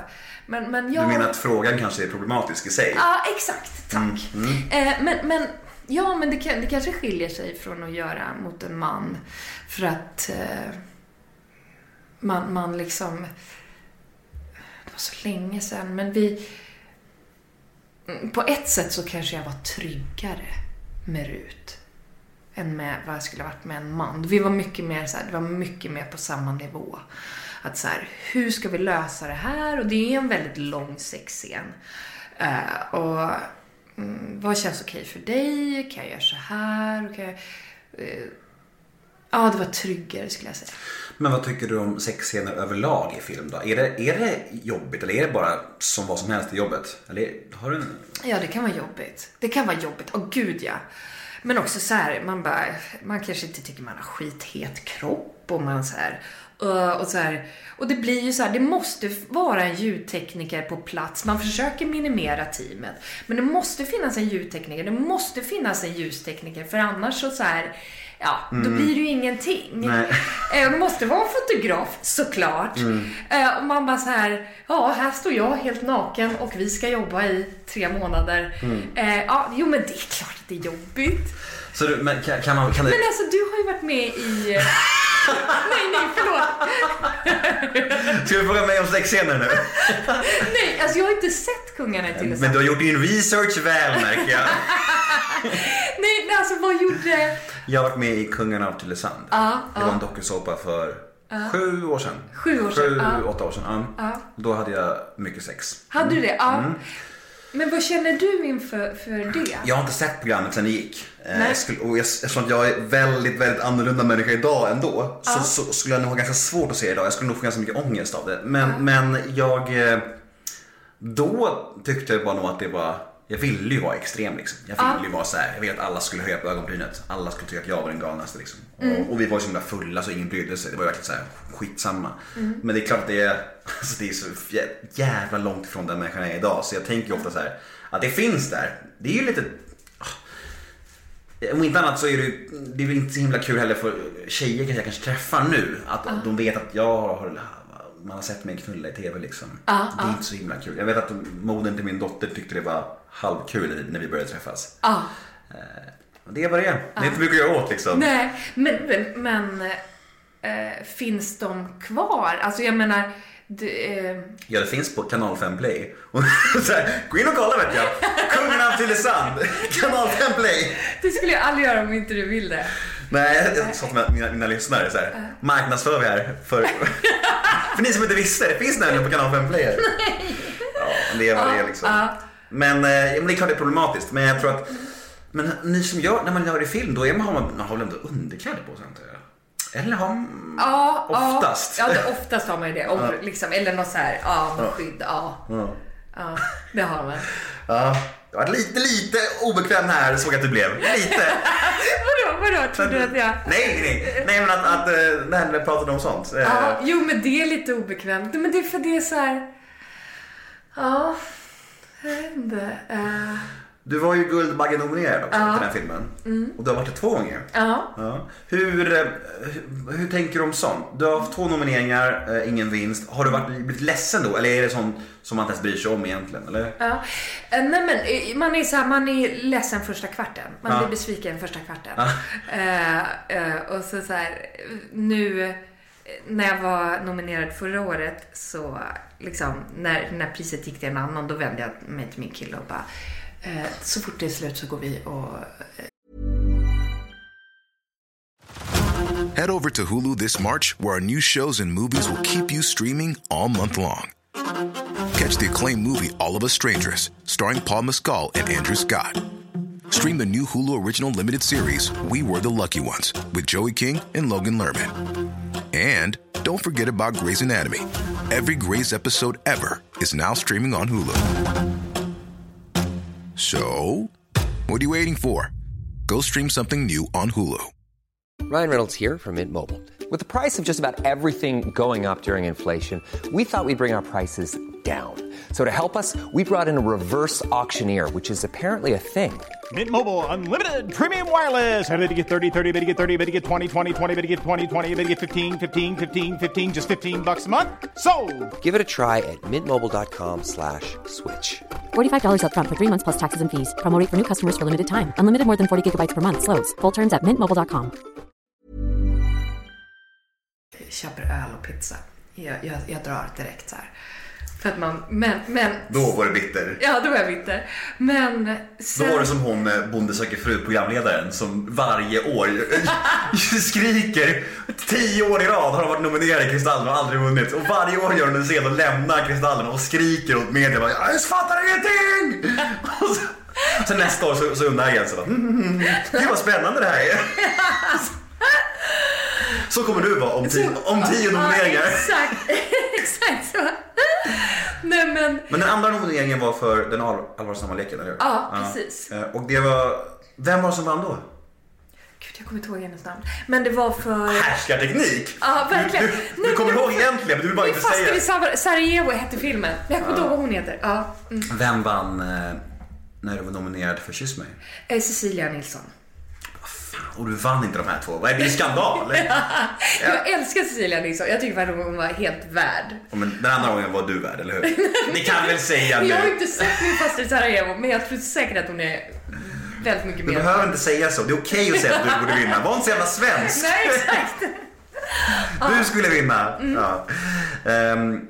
C: men, men jag...
A: Du menar att frågan kanske är problematisk i sig?
C: Ja, exakt. Tack.
A: Mm, mm.
C: Eh, men, men, ja, men det, kan, det kanske skiljer sig från att göra mot en man. För att eh, man, man liksom... Det var så länge sedan, men vi... Mm, På ett sätt så kanske jag var tryggare med Rut än med vad jag skulle ha varit med en man. Vi var mycket mer så här, det var mycket mer på samma nivå. Att så här, hur ska vi lösa det här? Och det är en väldigt lång sexscen. Eh, och mm, vad känns okej för dig? Kan jag göra så här? Och Kan jag, eh, ja, det var tryggare skulle jag säga.
A: Men vad tycker du om sexscener överlag i film då? Är det, är det jobbigt eller är det bara som vad som helst i jobbet? Eller har du en...
C: Ja, det kan vara jobbigt. Det kan vara jobbigt. Åh gud ja. Men också så här, man bara, man kanske inte tycker man har skithet kropp och man så här, eh, och så här. Och det blir ju så här, det måste vara en ljudtekniker på plats. Man försöker minimera teamet. Men det måste finnas en ljudtekniker, det måste finnas en ljustekniker för annars så, så här, ja, då blir det ju ingenting. Eh, Det måste vara en fotograf, såklart. Eh, Och man bara så här, ja, här står jag helt naken och vi ska jobba i tre månader. Eh, ja, jo men det är klart att det är jobbigt.
A: Så du, men kan, kan man... Kan.
C: Men alltså du har ju varit med i... nej, nej, förlåt.
A: Ska du fråga mig om sexscener nu?
C: Nej, alltså jag har inte sett Kungarna i Tylösand.
A: Men du har gjort din research väl märker jag.
C: Nej, men alltså vad gjorde...
A: Jag har varit med i Kungarna av Tylösand.
C: Ja,
A: Det var en dokusåpa för sju år sedan.
C: Sju år sedan,
A: Sju,
C: ja.
A: åtta år sedan. Ja. Då hade jag mycket sex.
C: Hade du det? Ja.
A: Mm.
C: Men vad känner du inför för det?
A: Jag har inte sett programmet sen det gick. Eh,
C: Nej.
A: Jag skulle, och jag, eftersom att jag är väldigt, väldigt annorlunda människa idag ändå. Så,
C: Ja.
A: så skulle jag nog ha ganska svårt att se det idag. Jag skulle nog få ganska mycket ångest av det. Men, men jag... eh, Då tyckte jag bara nog att det var... Jag ville ju vara extrem liksom. Jag ville
C: Ja.
A: ju vara så här. Jag ville att alla skulle höja på ögonbrynet. Alla skulle tycka att jag var den galnaste liksom.
C: Mm.
A: Och, och vi var ju så himla fulla så ingen brydde sig. Det var ju verkligen så här skitsamma.
C: Mm.
A: Men det är klart att det är, alltså det är så jä- jävla långt ifrån den människan jag är idag. Så jag tänker ju ofta så här. Att det finns där. Det är ju lite om inte annat så är det det är väl inte så himla kul heller för tjejer kanske jag kanske träffar nu. Att de vet att jag har, man har sett mig knulla i TV liksom.
C: Ja,
A: det är inte så himla kul. Jag vet att modern till min dotter tyckte det var halvkul när vi började träffas.
C: Ja.
A: Och Det är vad det är. Det är inte mycket att göra åt liksom.
C: Nej, men, men, eh, finns de kvar? Alltså jag menar, det, eh,
A: Ja, det finns på kanal 5 Play. Här, gå in och kolla vet jag. Kungen av Tylösand. Kanal 5 Play.
C: det skulle jag aldrig göra om inte du vill det.
A: Nej, jag sa till mina, mina, lyssnare så här. Marknadsför vi här för, för ni som inte visste. Det finns nämligen på kanal 5 Play. här. Ja, det är vad det är liksom.
C: Ja.
A: Men, eh, ja, men det är klart det är problematiskt. Men jag tror att men ni som gör, när man gör i film, då är man, har man, man har väl ändå underkläder på sig antar jag? Eller har man...
C: Ja,
A: Oftast.
C: Ja, ja det, oftast har man ju det. Och, liksom, eller något så här, ja,
A: Ja.
C: skydd. Ja,
A: Ja.
C: ja, det har man.
A: Ja, jag var lite, lite obekväm här såg jag att du blev. Lite.
C: Vadå, vadå? Tror du att jag...
A: Nej, nej, nej men att, att eh, när vi pratade om sånt. eh,
C: Ja, jo men det är lite obekvämt. Men det är för det är så här... Ja, jag vet inte. Eh,
A: Du var ju Guldbaggenominerad också
C: Ja.
A: till den här filmen. Och du har varit det två gånger.
C: ja.
A: Ja. Hur, eh, hur, hur tänker du om sånt? Du har haft två nomineringar, eh, ingen vinst. Har du varit, blivit ledsen då? Eller är det sånt som man inte ens bryr sig om egentligen? Eller?
C: Ja. Eh, Nej men man är så här, man är ledsen första kvarten. Man
A: Ja.
C: blir besviken första kvarten. Eh, eh, och så så här, nu när jag var nominerad förra året så liksom när, när priset gick till en annan då vände jag mig till min kille och bara eh, så fort det är slut så går vi och
D: Head over to Hulu this March, where our new shows and movies will keep you streaming all month long. Catch the acclaimed movie All of Us Strangers, starring Paul Mescal and Andrew Scott. Stream the new Hulu original limited series We Were the Lucky Ones with Joey King and Logan Lerman. And don't forget about Grey's Anatomy. Every Grey's episode ever is now streaming on Hulu. So, what are you waiting for? Go stream something new on Hulu.
E: Ryan Reynolds here from Mint Mobile. With the price of just about everything going up during inflation, we thought we'd bring our prices down. So to help us, we brought in a reverse auctioneer, which is apparently a thing.
F: Mint Mobile unlimited premium wireless. Ready to get 30, 30, bit to get 30, bit to get 20, 20, 20, bit to get 20, 20, bit to get 15, 15, 15, 15 just 15 bucks a month. So,
E: Give it a try at mintmobile.com slash switch.
G: $45 upfront for three months plus taxes and fees. Promo rate for new customers for limited time. Unlimited more than 40 gigabytes per month. Slows. Full terms at mintmobile.com.
C: köper öl och pizza. Jag, jag, jag drar direkt så här. För att man, men, men.
A: Då var du bitter.
C: Ja, då var jag bitter. Men
A: Då
C: sen...
A: var det som hon Bonde söker fru programledaren som varje år skriker. Tio år i rad har hon varit nominerad i Kristallen och aldrig vunnit. Och varje år gör hon en scen och lämnar Kristallen och skriker åt media. bara, Jag fattar ingenting! Och så, sen nästa år så, så undrar jag igen så bara, mm, mm, mm, Gud vad spännande det här är. Så kommer du vara om tio, om tio nomineringar.
C: Ja, exakt, exakt så. Nej men,
A: Men den andra nomineringen var för den all- allvarsamma leken, eller hur?
C: Ja, precis.
A: Eh, Och det var, vem var det som vann då?
C: gud jag kommer inte ihåg hennes namn. Men det var för...
A: Härskarteknik!
C: Ja, verkligen.
A: Du, du,
C: Nej,
A: du kommer ihåg egentligen men du vill bara
C: Vi
A: inte
C: fastnade
A: säga.
C: Sar- Sarajevo hette filmen. Men jag kommer inte ihåg vad hon heter. Ja. Mm.
A: Vem vann eh, när du var nominerad för Kyss mig?
C: Eh, Cecilia Nilsson.
A: Och du vann inte de här två. Vad är det skandal?
C: Jag älskar Cecilia Nilsson. Jag tycker att hon var helt värd.
A: Ja, men den andra gången var du värd, eller hur? Ni kan väl säga
C: Jag har
A: nu?
C: inte sett min faster i Sarajevo, men jag tror säkert att hon är väldigt mycket
A: Du
C: mer.
A: behöver inte säga så. Det är okej att säga att du borde vinna. Var inte så jävla svensk.
C: Nej, exakt.
A: Du skulle vinna. Ja. Ehm,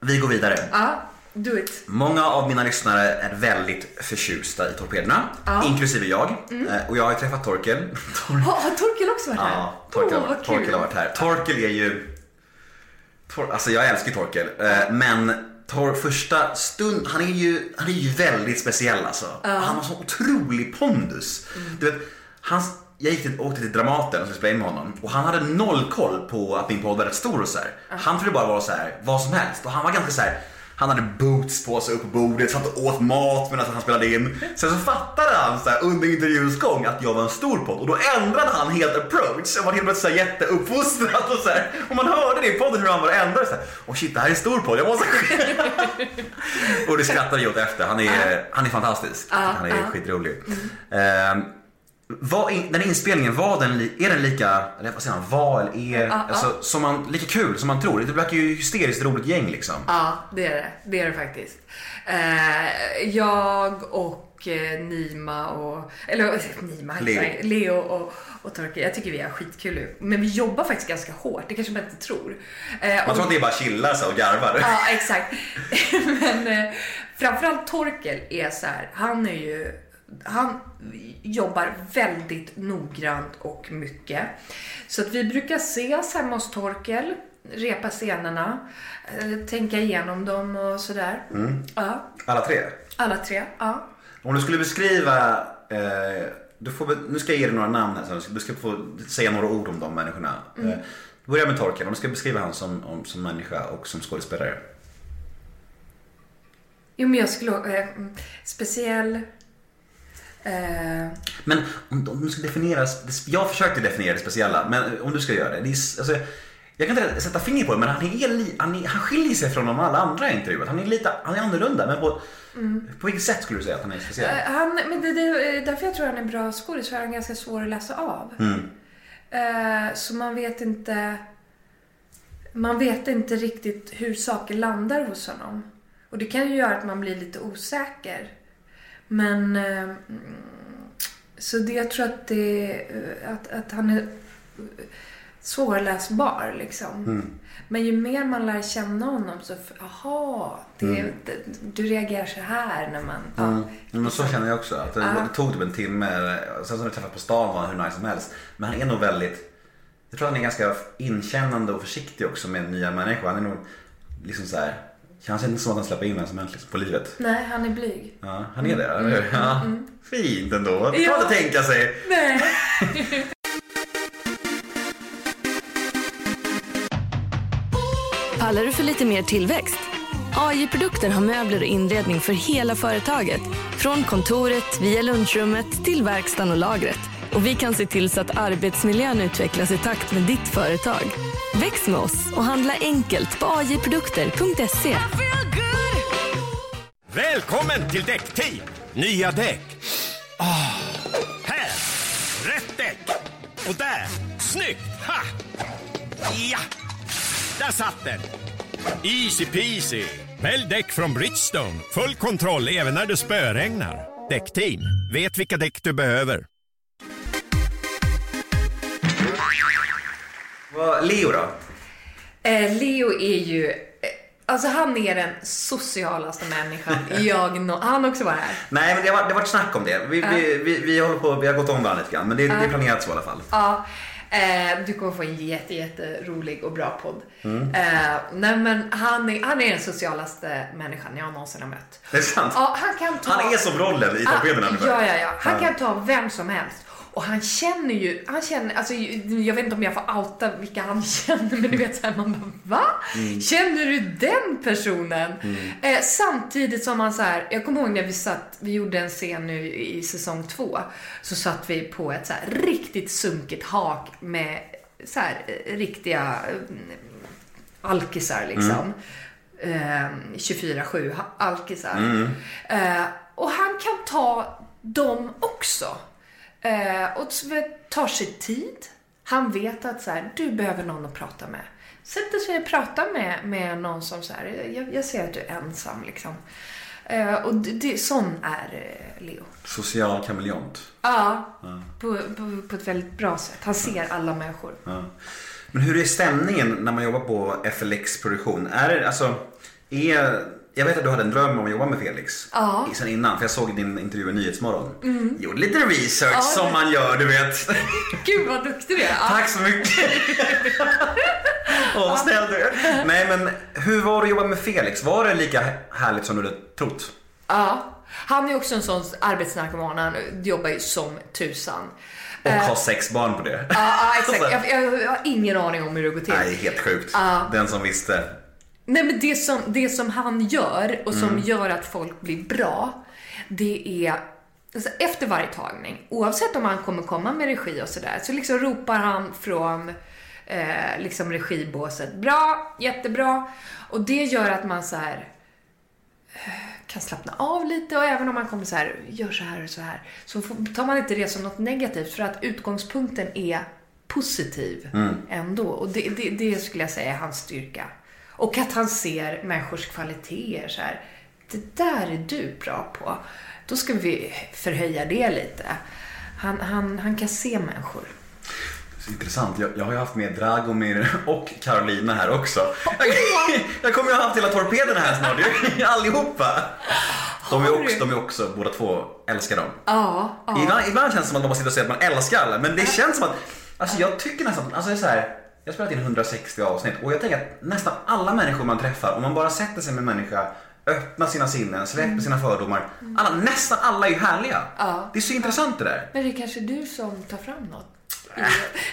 A: vi går vidare.
C: Ja, do it.
A: Många av mina lyssnare är väldigt förtjusta i Torpederna, inklusive jag. Eh, Och jag har ju träffat Torkel. Tor-
C: Har, har Torkel också varit här?
A: Ja, Torkel,
C: Åh,
A: har. Torkel har varit här. Torkel är ju... Tor, alltså jag älskar Torkel, eh, men Tor, första stund, han är ju, han är ju väldigt speciell alltså. Han har sån otrolig pondus. Du vet, hans, jag gick till, åkte till Dramaten och skulle spela in med honom och han hade noll koll på att min podd var rätt stor och så här. Han trodde bara vara så här, vad som helst och han var ganska så här. Han hade boots på sig upp på bordet, satt och åt mat medan han spelade in. Sen så fattade han så här, under intervjuns gång att jag var en stor podd och då ändrade han helt approach. Och var helt plötsligt jätteuppfostrad och så här. Och man hörde det i podden hur han bara ändrade så här. Åh shit, det här är en stor podd, jag måste... och det skrattade jag åt efter. Han är, han är fantastisk. han är skitrolig. Ehm, var in, den inspelningen, var den, li- är den lika, eller vad säger man, var eller är, alltså, som man, lika kul som man tror? Det verkar ju hysteriskt roligt gäng liksom.
C: Ja, det är det. Det är det faktiskt. Eh, jag och eh, Nima och... Eller eh, Nima,
A: Leo.
C: Leo, och, och Torkel. Jag tycker vi har skitkul. Men vi jobbar faktiskt ganska hårt. Det kanske man inte tror. Eh,
A: Man
C: och-
A: tror att det är bara chillar så och garvar.
C: Ja, exakt. Men eh, framförallt Torkel är så här, han är ju, han jobbar väldigt noggrant och mycket. Så att vi brukar ses hemma hos Torkel, repa scenerna, eh, tänka igenom dem och sådär. Ja,
A: Alla tre.
C: alla tre. Ja.
A: Om du skulle beskriva, eh, du får, nu ska jag ge dig några namn här, så du ska få säga några ord om de människorna. Eh, börja med Torkel, om du ska beskriva honom som, om, som människa och som skådespelare.
C: Jo, men jag skulle... Eh, mm, speciell... Eh,
A: Men om, om du ska definiera, jag försökte definiera det speciella, men om du ska göra det. det är, alltså, jag kan inte sätta finger på det, men han, är, han, är, han skiljer sig från de alla andra i intervjuet. Han är lite han är annorlunda, men på, på vilket sätt skulle du säga att han är speciell?
C: Eh, Han, men det, det, eh, därför jag tror han är bra skådis, för han är ganska svår att läsa av. Eh, så man vet inte... Man vet inte riktigt hur saker landar hos honom. Och det kan ju göra att man blir lite osäker. Men... Eh, mm, så det, jag tror att det... eh, Att, att han är svårläsbar liksom. Men ju mer man lär känna honom så... Det, det, du reagerar så här när man... Ja.
A: Mm. Men så känner jag också. Att det, det tog typ en timme. Sen när vi träffade på stan var han hur nice som helst. Men han är nog väldigt... Jag tror han är ganska inkännande och försiktig också med nya människor. Han är nog liksom så här. Känns inte som att han släpper in vem som helst liksom, på livet.
C: Nej, han är blyg.
A: Ja, han är det, eller hur? Ja. Fint ändå. Det
C: Ja.
A: kan man inte tänka sig.
C: Nej.
H: Pallar du för lite mer tillväxt? AI Produkter har möbler och inredning för hela företaget. Från kontoret via lunchrummet till verkstaden och lagret. Och vi kan se till så att arbetsmiljön utvecklas i takt med ditt företag. Väx med oss och handla enkelt på ajprodukter.se.
F: Välkommen till Däckteam! Nya däck. Oh. här! Rätt däck! Och där! Snyggt! Ha! Ja! Där satt den! Easy peasy! Välj däck från Bridgestone. Full kontroll även när det spöregnar. Däckteam, vet vilka däck du behöver.
A: Vad- Leo då?
C: Eh, Leo är ju... eh, Alltså han är den socialaste människan jag nå- Han också var här.
A: Nej men det har varit, det har varit snack om det. Vi, vi, vi, vi håller på, vi har gått om varandra lite grann. Men det, det är planerat så i alla fall.
C: Ja, eh, du kommer få en jätte, jätte rolig och bra podd.
A: Mm.
C: Eh, nej men han är, han är den socialaste människan jag någonsin har mött.
A: Det är sant.
C: Ja, han kan ta...
A: Han är som rollen i
C: Ah,
A: ungefär.
C: Ja, ja, ja. Han kan ta vem som helst. Och han känner ju, han känner, alltså jag vet inte om jag får outa vilka han känner, men du vet såhär, man bara va?
A: Mm.
C: Känner du den personen? Eh, samtidigt som han så här, jag kommer ihåg när vi satt, vi gjorde en scen nu i säsong två, så satt vi på ett så här riktigt sunkigt hak med så här eh, riktiga eh, alkisar liksom. Eh, 24-7 ha- alkisar. Eh, och han kan ta dem också. Eh, och tar sig tid. Han vet att så här, du behöver någon att prata med. Sätter sig och pratar med, med någon som så här, jag, jag ser att du är ensam liksom. Eh, och det, det, sån är eh, Leo.
A: Social kameleont.
C: Ja, på, på, på ett väldigt bra sätt. Han ser alla människor.
A: Ja. Men hur är stämningen när man jobbar på FLX produktion? Är det alltså, är, jag vet att du hade en dröm om att jobba med Felix.
C: Ja.
A: Sen innan, för jag såg din intervju i Nyhetsmorgon. Gjorde lite research som man gör, du vet.
C: Gud vad duktig du är. Ja.
A: Tack så mycket. Åh, vad snäll du är. Nej men, hur var det att jobba med Felix? Var det lika härligt som du hade trott?
C: Ja. Han är också en sån arbetsnarkoman. Han jobbar ju som tusan.
A: Och ha sex barn på det.
C: Ja, ja, exakt. Jag, jag, jag har ingen aning om hur det går till.
A: Nej, helt sjukt. Den som visste.
C: Nej men det som, det som han gör och som gör att folk blir bra, det är alltså efter varje tagning, oavsett om han kommer komma med regi och sådär, så liksom ropar han från eh, liksom regibåset, bra, jättebra. Och det gör att man så här eh, kan slappna av lite och även om man kommer så här, gör så här och så här, så tar man inte det som något negativt för att utgångspunkten är positiv ändå. Och det, det, det skulle jag säga är hans styrka. Och att han ser människors kvaliteter så här. Det där är du bra på. Då ska vi förhöja det lite. Han, han, han kan se människor.
A: Så intressant. Jag, jag har ju haft med Dragomir och Carolina här också. Jag, jag kommer ju ha haft hela torpederna här snart. Allihopa. De är, också, de är också, båda två, älskar dem.
C: Ja, ja.
A: Ibland, ibland känns det som att de bara sitter och säger att man älskar alla. Men det känns som att, alltså jag tycker nästan, alltså det är så här. Jag har spelat in 160 avsnitt och jag tänker att nästan alla människor man träffar, om man bara sätter sig med en människa, öppnar sina sinnen, släpper sina fördomar. Alla, nästan alla är ju härliga.
C: Ja.
A: Det är så intressant det där.
C: Men det är kanske du som tar fram något?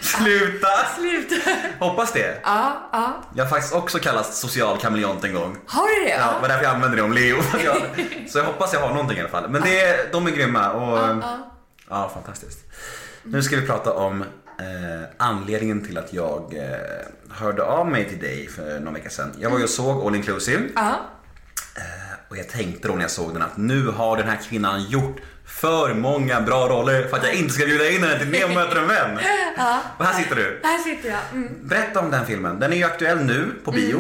A: Sluta!
C: Sluta.
A: Hoppas det.
C: Ja, ja.
A: Jag har faktiskt också kallats social kameleont en gång.
C: Har du det?
A: Ja, det var därför jag använde det om Leo. Så jag hoppas jag har någonting i alla fall. Men det, är- de är grymma och ja, fantastiskt. Nu ska vi prata om eh, anledningen till att jag eh, hörde av mig till dig för någon vecka sedan. Jag var ju och såg All Inclusive
C: Ja.
A: och jag tänkte då när jag såg den att nu har den här kvinnan gjort för många bra roller för att jag inte ska bjuda in henne till Nemo möter en vän. Och här sitter du.
C: Här sitter jag. Mm.
A: Berätta om den filmen. Den är ju aktuell nu på bio.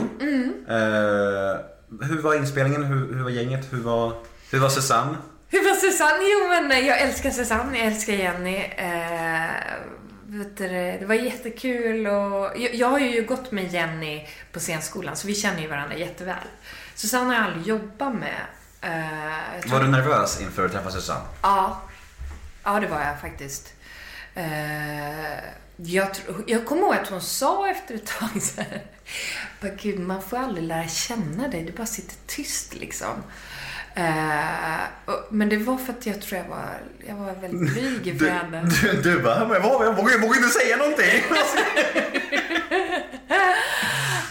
A: Eh, hur var inspelningen? Hur, hur var gänget? Hur var, hur var Susanne?
C: Hur var Susanne? Jo men jag älskar Susanne, jag älskar Jenny. Eh, vet du, det var jättekul och jag, jag har ju gått med Jenny på scenskolan så vi känner ju varandra jätteväl. Susanne har jag aldrig jobbat med. Tror-
A: Var du nervös inför att träffa Susanne?
C: Ja. Ja, det var jag faktiskt. Eh, jag, tro, jag kommer ihåg att hon sa efter ett tag så här, Gud, man får aldrig lära känna dig, du bara sitter tyst liksom. Eh, men det var för att jag tror jag var, jag var väldigt blyg inför henne.
A: Du, du bara, men vad, jag vågar, jag vågar inte säga någonting.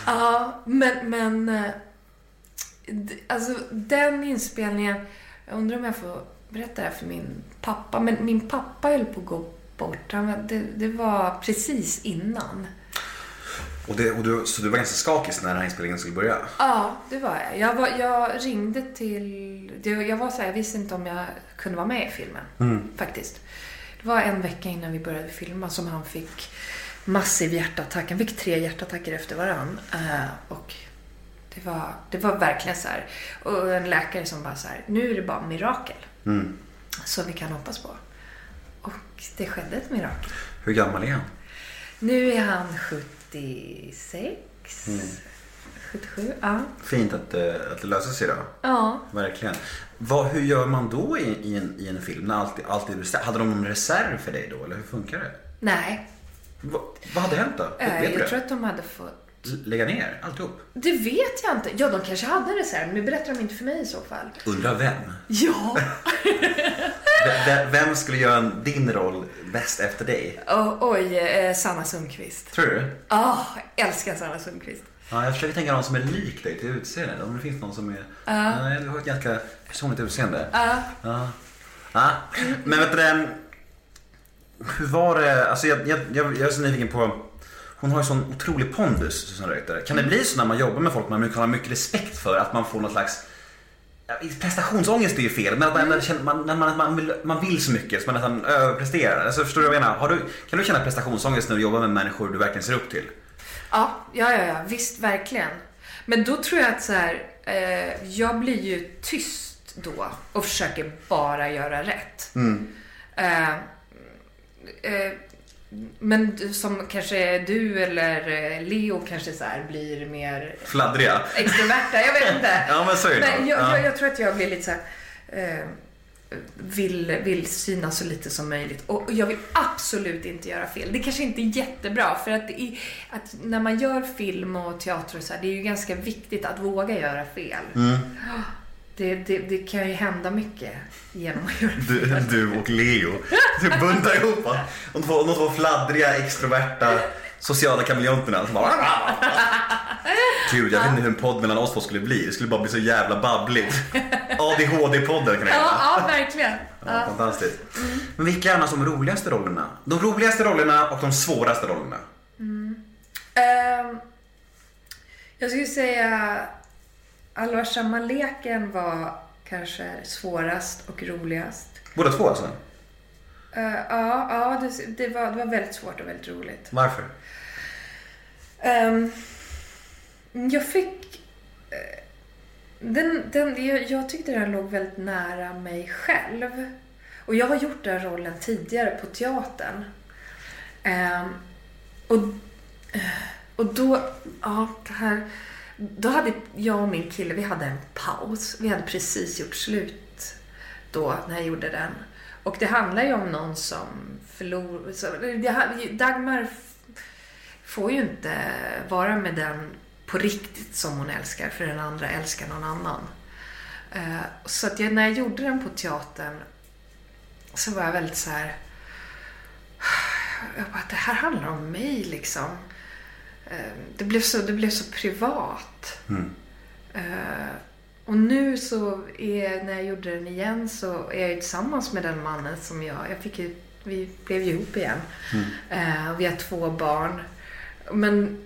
C: Ja, men, men eh, alltså den inspelningen, jag undrar om jag får berätta det här för min pappa, men min pappa höll på att gå bort. Han, det, det var precis innan.
A: Och det, och du, så du var ganska skakig när den här inspelningen skulle börja?
C: Ja, det var jag. Jag, var, jag ringde till... Det, jag var så här, jag visste inte om jag kunde vara med i filmen. Faktiskt. Det var en vecka innan vi började filma som han fick massiv hjärtattack. Han fick tre hjärtattacker efter varann. Eh, och det var, det var verkligen så här. Och en läkare som bara så här, nu är det bara mirakel. Så vi kan hoppas på. Och det skedde ett mirakel.
A: Hur gammal är han?
C: Nu är han 76. 77, ja.
A: Fint att, eh, att det löser sig då.
C: Ja.
A: Verkligen. Vad, hur gör man då i, i, en, i en film? När allt, allt är? Hade de någon reserv för dig då? Eller hur funkar det?
C: Nej,
A: Va, vad hade hänt då?
C: Eh,
A: Vet du
C: jag tror att de hade fått...
A: Lägga ner alltihop?
C: Det vet jag inte. Ja, de kanske hade en reserv, men det berättar de inte för mig i så fall.
A: Undrar vem?
C: Ja.
A: Vem skulle göra din roll bäst efter dig?
C: Oh, oj, eh, Sanna Sundqvist.
A: Tror du?
C: Ja, jag älskar Sanna Sundqvist.
A: Ja, jag försöker tänka någon som är lik dig till utseende. Om det finns någon som är... Nej, du har ett ganska personligt utseende.
C: Ja.
A: Ja. Ja. Men vet du Hur var det? Alltså jag, jag, jag, jag är så nyfiken på... Hon har ju sån otrolig pondus, Susanne Reuter. Kan det bli så när man jobbar med folk man kan ha mycket respekt för? Att man får någon slags... Prestationsångest är ju fel, men att man, känner- man, man, man, vill, man vill så mycket så man nästan överpresterar. Alltså, förstår du vad jag menar? Har du, kan du känna prestationsångest när du jobbar med människor du verkligen ser upp till?
C: Ja, ja, ja, ja, visst, verkligen. Men då tror jag att så här, eh, jag blir ju tyst då och försöker bara göra rätt. Eh, eh, men du- som kanske du eller eh, Leo kanske så blir mer
A: Fladdriga?
C: extroverta, jag vet inte.
A: Ja, men så är det nog.
C: jag,
A: Ja.
C: jag, jag tror att jag blir lite så här, eh, vill, vill synas så lite som möjligt. Och jag vill absolut inte göra fel. Det kanske inte är jättebra för att, är, att när man gör film och teater och så här, det är ju ganska viktigt att våga göra fel.
A: Mm.
C: Det, det, det kan ju hända mycket genom att göra.
A: Du, du och Leo. Du buntar ihop? De två, de två fladdriga, extroverta, sociala kameleonterna. Gud, jag vet inte hur en podd mellan oss två skulle bli. Det skulle bara bli så jävla babbligt. ADHD-podden kan det
C: Ja, ja, verkligen.
A: Ja, fantastiskt. Men vilka är annars de roligaste rollerna? De roligaste rollerna och de svåraste rollerna.
C: Ehm, jag skulle säga Allvarsamma-leken var kanske svårast och roligast.
A: Båda två alltså?
C: Eh, ja, ja det, det, var, det var väldigt svårt och väldigt roligt.
A: Varför?
C: Ehm, jag fick... eh, den, den, jag, jag tyckte den låg väldigt nära mig själv. Och jag har gjort den rollen tidigare på teatern. Ehm, och, eh, och då, ja, det här... Då hade jag och min kille, vi hade en paus. Vi hade precis gjort slut då när jag gjorde den. Och det handlar ju om någon som förlorar... Dagmar får ju inte vara med den på riktigt som hon älskar, för den andra älskar någon annan. Eh, så att jag, när jag gjorde den på teatern så var jag väldigt så här... jag bara, det här handlar om mig liksom. Eh, Det blev så, det blev så privat. Eh, Och nu så är, när jag gjorde den igen så är jag ju tillsammans med den mannen som jag, jag fick ju, vi blev ju ihop igen. Eh, och vi har två barn. Men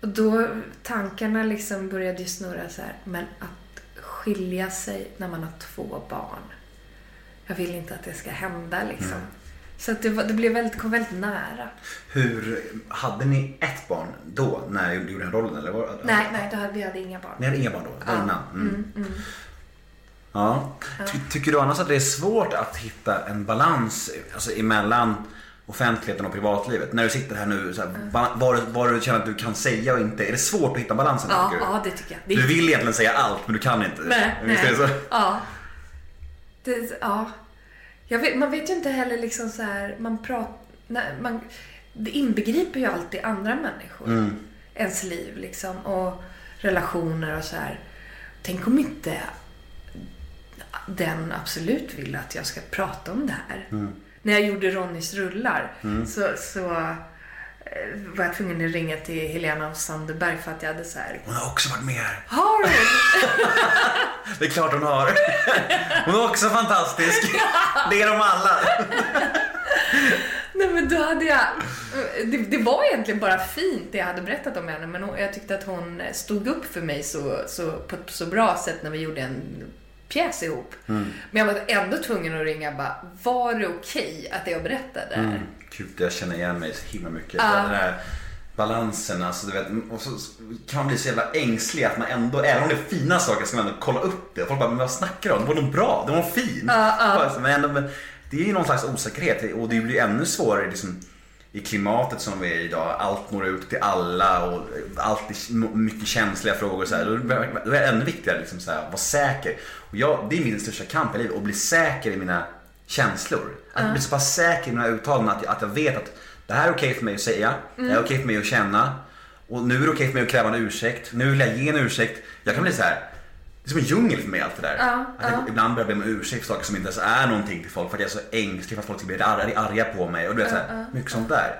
C: då tankarna liksom började ju snurra så här, men att skilja sig när man har två barn. Jag vill inte att det ska hända liksom. Så att det, var, det blev väldigt, kom väldigt nära.
A: Hur, hade ni ett barn då när du gjorde den rollen? Eller var,
C: Nej, nej, då hade, vi hade inga barn.
A: Ni hade inga barn då? Det var innan? Mm. Ja. Ty, tycker du annars att det är svårt att hitta en balans alltså, emellan offentligheten och privatlivet? När du sitter här nu, så här, ba- vad, vad du känner att du kan säga och inte. Är det svårt att hitta balansen?
C: Ja,
A: tycker du?
C: ja, det tycker jag. Det är
A: Du vill egentligen säga allt men du kan inte.
C: Nej, nej. Ja. Det, ja. Vet, man vet ju inte heller liksom så här, man pratar, man, det inbegriper ju alltid andra människor.
A: Mm.
C: Ens liv liksom och relationer och så här. Tänk om inte den absolut vill att jag ska prata om det här.
A: Mm.
C: När jag gjorde Ronnys rullar så, så eh, var jag tvungen att ringa till Helena af Sanderberg för att jag hade så här
A: Hon har också varit med här.
C: Har du?
A: Det är klart hon har. Hon är också fantastisk. Det är de alla.
C: Nej men då hade jag... Det, det var egentligen bara fint det jag hade berättat om henne men hon, jag tyckte att hon stod upp för mig så, så, på ett så bra sätt när vi gjorde en pjäs ihop. Men jag var ändå tvungen att ringa och bara, var det okej att jag berättade det här?
A: Gud, jag känner igen mig så himla mycket.
C: Ja.
A: Den här balansen, alltså, du vet, och så kan man bli så jävla ängslig att man ändå, även om det är fina saker, ska man ändå kolla upp det. Folk bara, men vad snackar du om? Det var nog bra, det var nog fin. Bara så, Men ändå, men det är ju någon slags osäkerhet och det blir ännu svårare liksom, i klimatet som vi är idag. Allt når ut till alla och allt är mycket känsliga frågor. och Så här. Då är det- ännu viktigare liksom, så här, att vara säker. Jag, det är min största kamp i livet, att bli säker i mina känslor. Att bli så pass säker i mina uttalanden att, att jag vet att det här är okej för mig att säga, det här är okej för mig att känna. Och nu är det okej för mig att kräva en ursäkt, nu vill jag ge en ursäkt. Jag kan bli så här. Det är som en djungel för mig allt det där. att jag, Ibland börjar jag be om ursäkt för saker som inte ens är någonting till folk för att jag är så ängslig för att folk ska bli arga, arga på mig. Och du vet så här, mycket sånt där.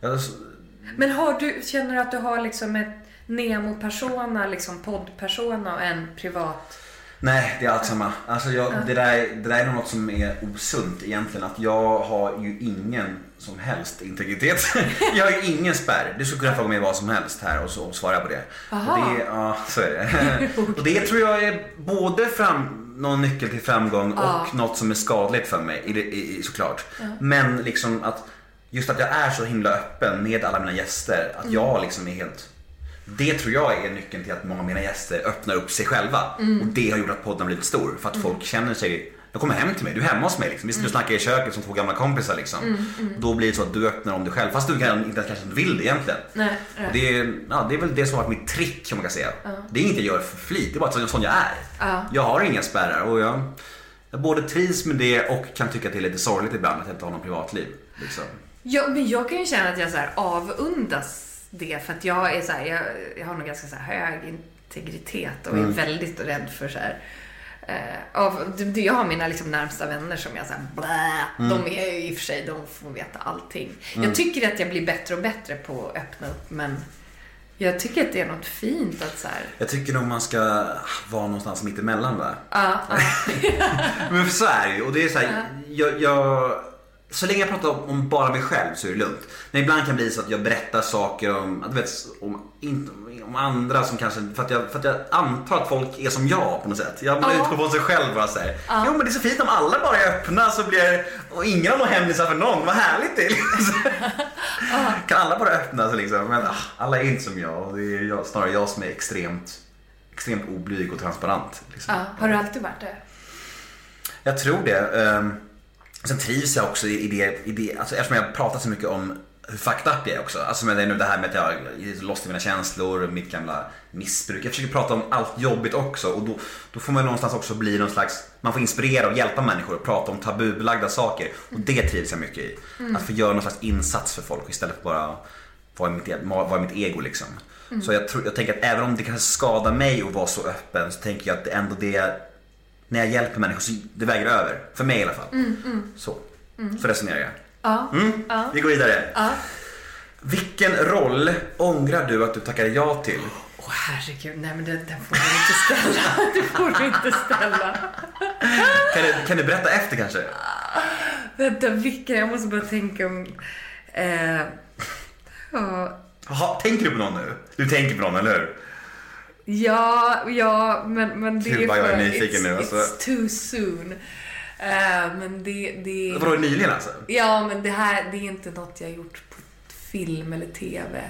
A: Jag är så,
C: Men har du, känner du att du har liksom ett Nemo-persona, liksom podd-persona och en privat?
A: Nej, det är allt samma. Alltså jag, det, där, det där är nog något som är osunt egentligen. Att jag har ju ingen som helst integritet. jag har ju ingen spärr. Du skulle kunna fråga mig vad som helst här och så och svara på det. Och det ja, så är det. och det tror jag är både fram, någon nyckel till framgång och något som är skadligt för mig i, i, såklart. Men liksom att just att jag är så himla öppen med alla mina gäster. Att jag liksom är helt det tror jag är nyckeln till att många av mina gäster öppnar upp sig själva. Och det har gjort att podden har blivit stor. För att folk känner sig, de kommer hem till mig, du är hemma hos mig liksom. Vi sitter och snackar i köket som två gamla kompisar liksom. Då blir det så att du öppnar om dig själv. Fast du kan, inte kanske inte vill det egentligen.
C: Nej, nej.
A: Det, är, ja, det är väl det som har varit mitt trick kan man kan säga. Det är inget jag gör för flit, det är bara så- sån jag är. Jag har inga spärrar och jag, jag både trivs med det och kan tycka att det är lite sorgligt ibland att jag inte har något privatliv. Liksom.
C: Ja, men jag kan ju känna att jag så här avundas det för att jag är så här, jag, jag har nog ganska så hög integritet och är väldigt rädd för så här eh, av, jag har mina liksom närmsta vänner som jag såhär blä, De är ju i och för sig, de får veta allting. Jag tycker att jag blir bättre och bättre på att öppna upp men jag tycker att det är något fint att så här,
A: Jag tycker nog man ska vara någonstans mitt emellan va?
C: ja, ja,
A: Men så är det ju. Och det är så här, jag, jag, så länge jag pratar om, bara mig själv så är det lugnt. Men ibland kan det bli så att jag berättar saker om, vet, om, om andra som kanske, för att, jag, för att jag antar att folk är som jag på något sätt. Jag
C: Ja.
A: utgår från sig själv bara såhär. Jo men det är så fint om alla bara är öppna så blir och ingen har någon hemlisar för någon. Vad härligt det är. Liksom. Kan alla bara öppna sig liksom. Men ah, alla är inte som jag och det är jag, snarare jag som är extremt, extremt oblyg och transparent. Liksom.
C: ja. Har du alltid varit det?
A: Jag tror det. Ehm, Sen trivs jag också i det, i det alltså eftersom jag pratat så mycket om hur fucked up jag är också. Alltså med det, nu det här med att jag är lost i mina känslor, mitt gamla missbruk. Jag försöker prata om allt jobbigt också och då, då får man någonstans också bli någon slags, man får inspirera och hjälpa människor att prata om tabubelagda saker. Och det trivs jag mycket i. Att få göra någon slags insats för folk istället för bara vara mitt, e- vara mitt ego liksom. Så jag, tror, jag tänker att även om det kan skada mig att vara så öppen så tänker jag att det ändå det när jag hjälper människor så det väger över. För mig i alla fall. Så, så resonerar jag.
C: Ja.
A: Mm,
C: Ja.
A: Vi går vidare.
C: Ja.
A: Vilken roll ångrar du att du tackade ja till?
C: Åh herregud, nej men den, den får du inte ställa. Det får du inte ställa.
A: Kan du, kan du berätta efter kanske?
C: Vänta, vilken? Jag måste bara tänka om... Eh, ja,
A: Jaha, tänker du på någon nu? Du tänker på någon, eller hur?
C: Ja, ja, men, men det
A: Gud,
C: är
A: vad jag är
C: för-
A: nyfiken nu, alltså.
C: It's too soon. Eh, men det, det...
A: Vadå, nyligen alltså?
C: Ja, men det här det är inte något jag har gjort på film eller TV.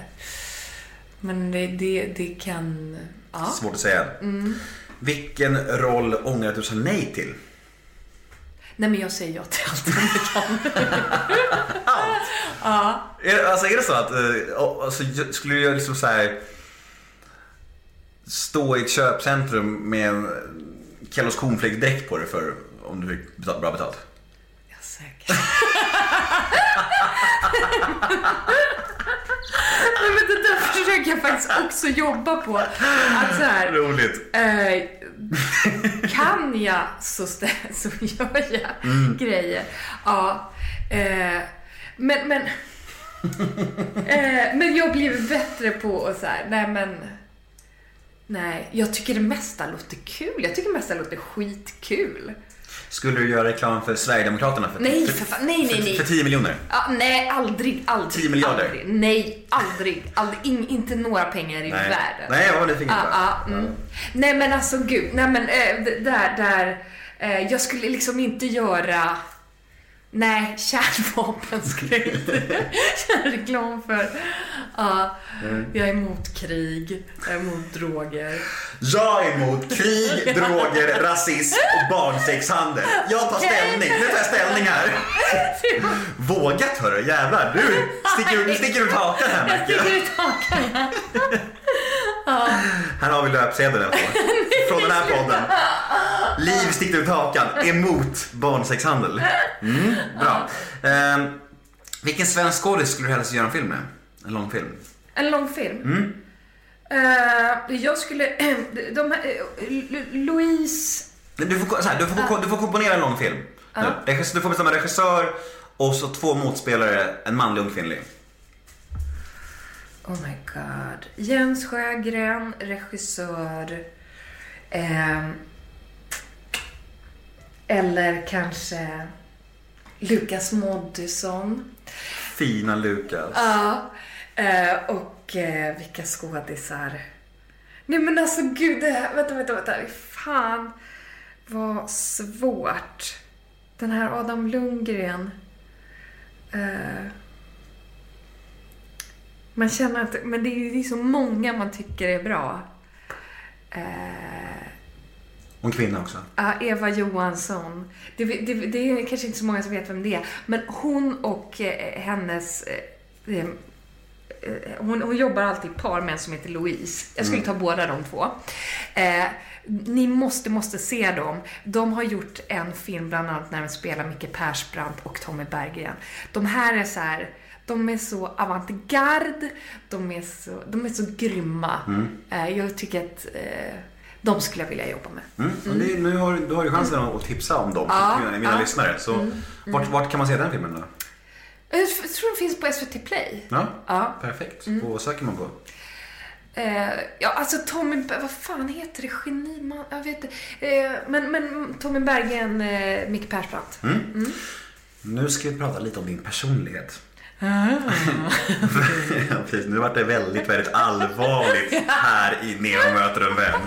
C: Men det, det, det kan... Ja.
A: Svårt att säga.
C: Mm.
A: Vilken roll ångrar du att du sa nej till?
C: Nej, men jag säger ja till allt jag kan. ja.
A: Är, alltså är det så att, alltså, skulle du liksom så här stå i ett köpcentrum med en Kellogg's cornflakes-dräkt på dig för om du fick betalt, bra betalt?
C: Ja, säkert. Nej, men det där försöker jag faktiskt också jobba på. Att så här,
A: Roligt.
C: eh, kan jag så, så gör jag
A: Mm.
C: grejer. Ja, eh, men, men, eh, men jag blir bättre på att så här, nej men, nej, jag tycker det mesta låter kul. Jag tycker det mesta låter skitkul.
A: Skulle du göra reklam för Sverigedemokraterna för,
C: Nej,
A: för,
C: fan. Nej, nej,
A: för,
C: nej.
A: för 10 miljoner?
C: Ja, nej, aldrig, aldrig.
A: 10 miljarder?
C: Aldrig. Nej, aldrig. aldrig in, inte några pengar i
A: Nej.
C: världen.
A: Nej, jag var
C: Ja,
A: det.
C: ja, mm. Nej men alltså gud, nej men äh, där, där. eh, jag skulle liksom inte göra Nej, kärnvapen skulle jag inte göra reklam för. Ja,
A: Mm.
C: jag är emot krig, jag är emot droger.
A: Jag är emot krig, droger, rasism och barnsexhandel. Jag tar ställning. Nu tar jag ställning här. Vågat hörru, jävlar. Du sticker, du sticker ut hakan här märker jag.
C: sticker ut hakan.
A: Här har vi löpsedeln alltså. Från den här podden. Liv sticker ut hakan emot barnsexhandel. Mm, bra. Ehm, vilken svensk skådis skulle du helst göra en film med? En långfilm?
C: En lång film?
A: Mm.
C: Eh, jag skulle... de här, eh, Louise...
A: Du får, så här, du, får, du får komponera en långfilm. Nu. Regissör, du får bestämma regissör och så två motspelare, en manlig och en kvinnlig.
C: Oh my god. Jens Sjögren, regissör. ehm, eller kanske Lukas Moodysson.
A: Fina Lukas.
C: Ja. eh, och eh, vilka skådisar. Nej men alltså gud, det här, vänta, vänta, vänta. Fan vad svårt. Den här Adam Lundgren. Eh, man känner att, men det är, det är så många man tycker är bra. Eh,
A: Och en kvinna också.
C: Ja, Eva Johansson. Det, det, det är kanske inte så många som vet vem det är. Men hon och eh, hennes... Eh, eh, hon, hon jobbar alltid i par med en som heter Louise. Jag skulle ta båda de två. Eh, ni måste, måste se dem. De har gjort en film bland annat när de spelar Micke Persbrandt och Tommy Berggren. De här är så här... De är så avantgarde, de är så, de är så grymma. Eh, jag tycker att eh, de skulle jag vilja jobba med.
A: Mm. Och det, nu har du har ju chansen att tipsa om dem
C: Ja,
A: till mina, mina
C: ja.
A: lyssnare. Så vart, vart kan man se den filmen då?
C: Jag tror den finns på SVT Play.
A: Ja,
C: Ja.
A: perfekt. Och vad söker man på?
C: Eh, ja, alltså Tommy, vad fan heter det? Geniman? Jag vet inte. Eh, men, men Tommy Berggren, eh, Micke Persbrandt.
A: Nu ska vi prata lite om din personlighet. ja, precis. Nu vart det väldigt, väldigt allvarligt här i Nemo möter en vän.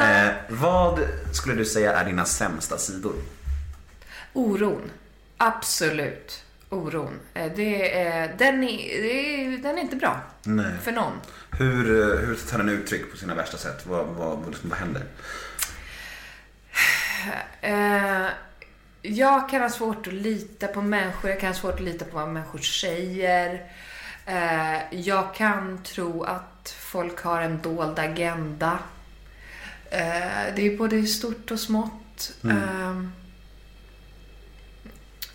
A: Eh, vad skulle du säga är dina sämsta sidor?
C: Oron. Absolut. Oron. Eh, det, är- den, är, den är inte bra.
A: Nej.
C: För någon.
A: Hur, eh, hur tar den uttryck på sina värsta sätt? Vad, vad, vad, liksom, vad händer?
C: Eh, jag kan ha svårt att lita på människor. Jag kan ha svårt att lita på vad människor säger. Eh, jag kan tro att folk har en dold agenda. Eh, det är både stort och smått. Eh,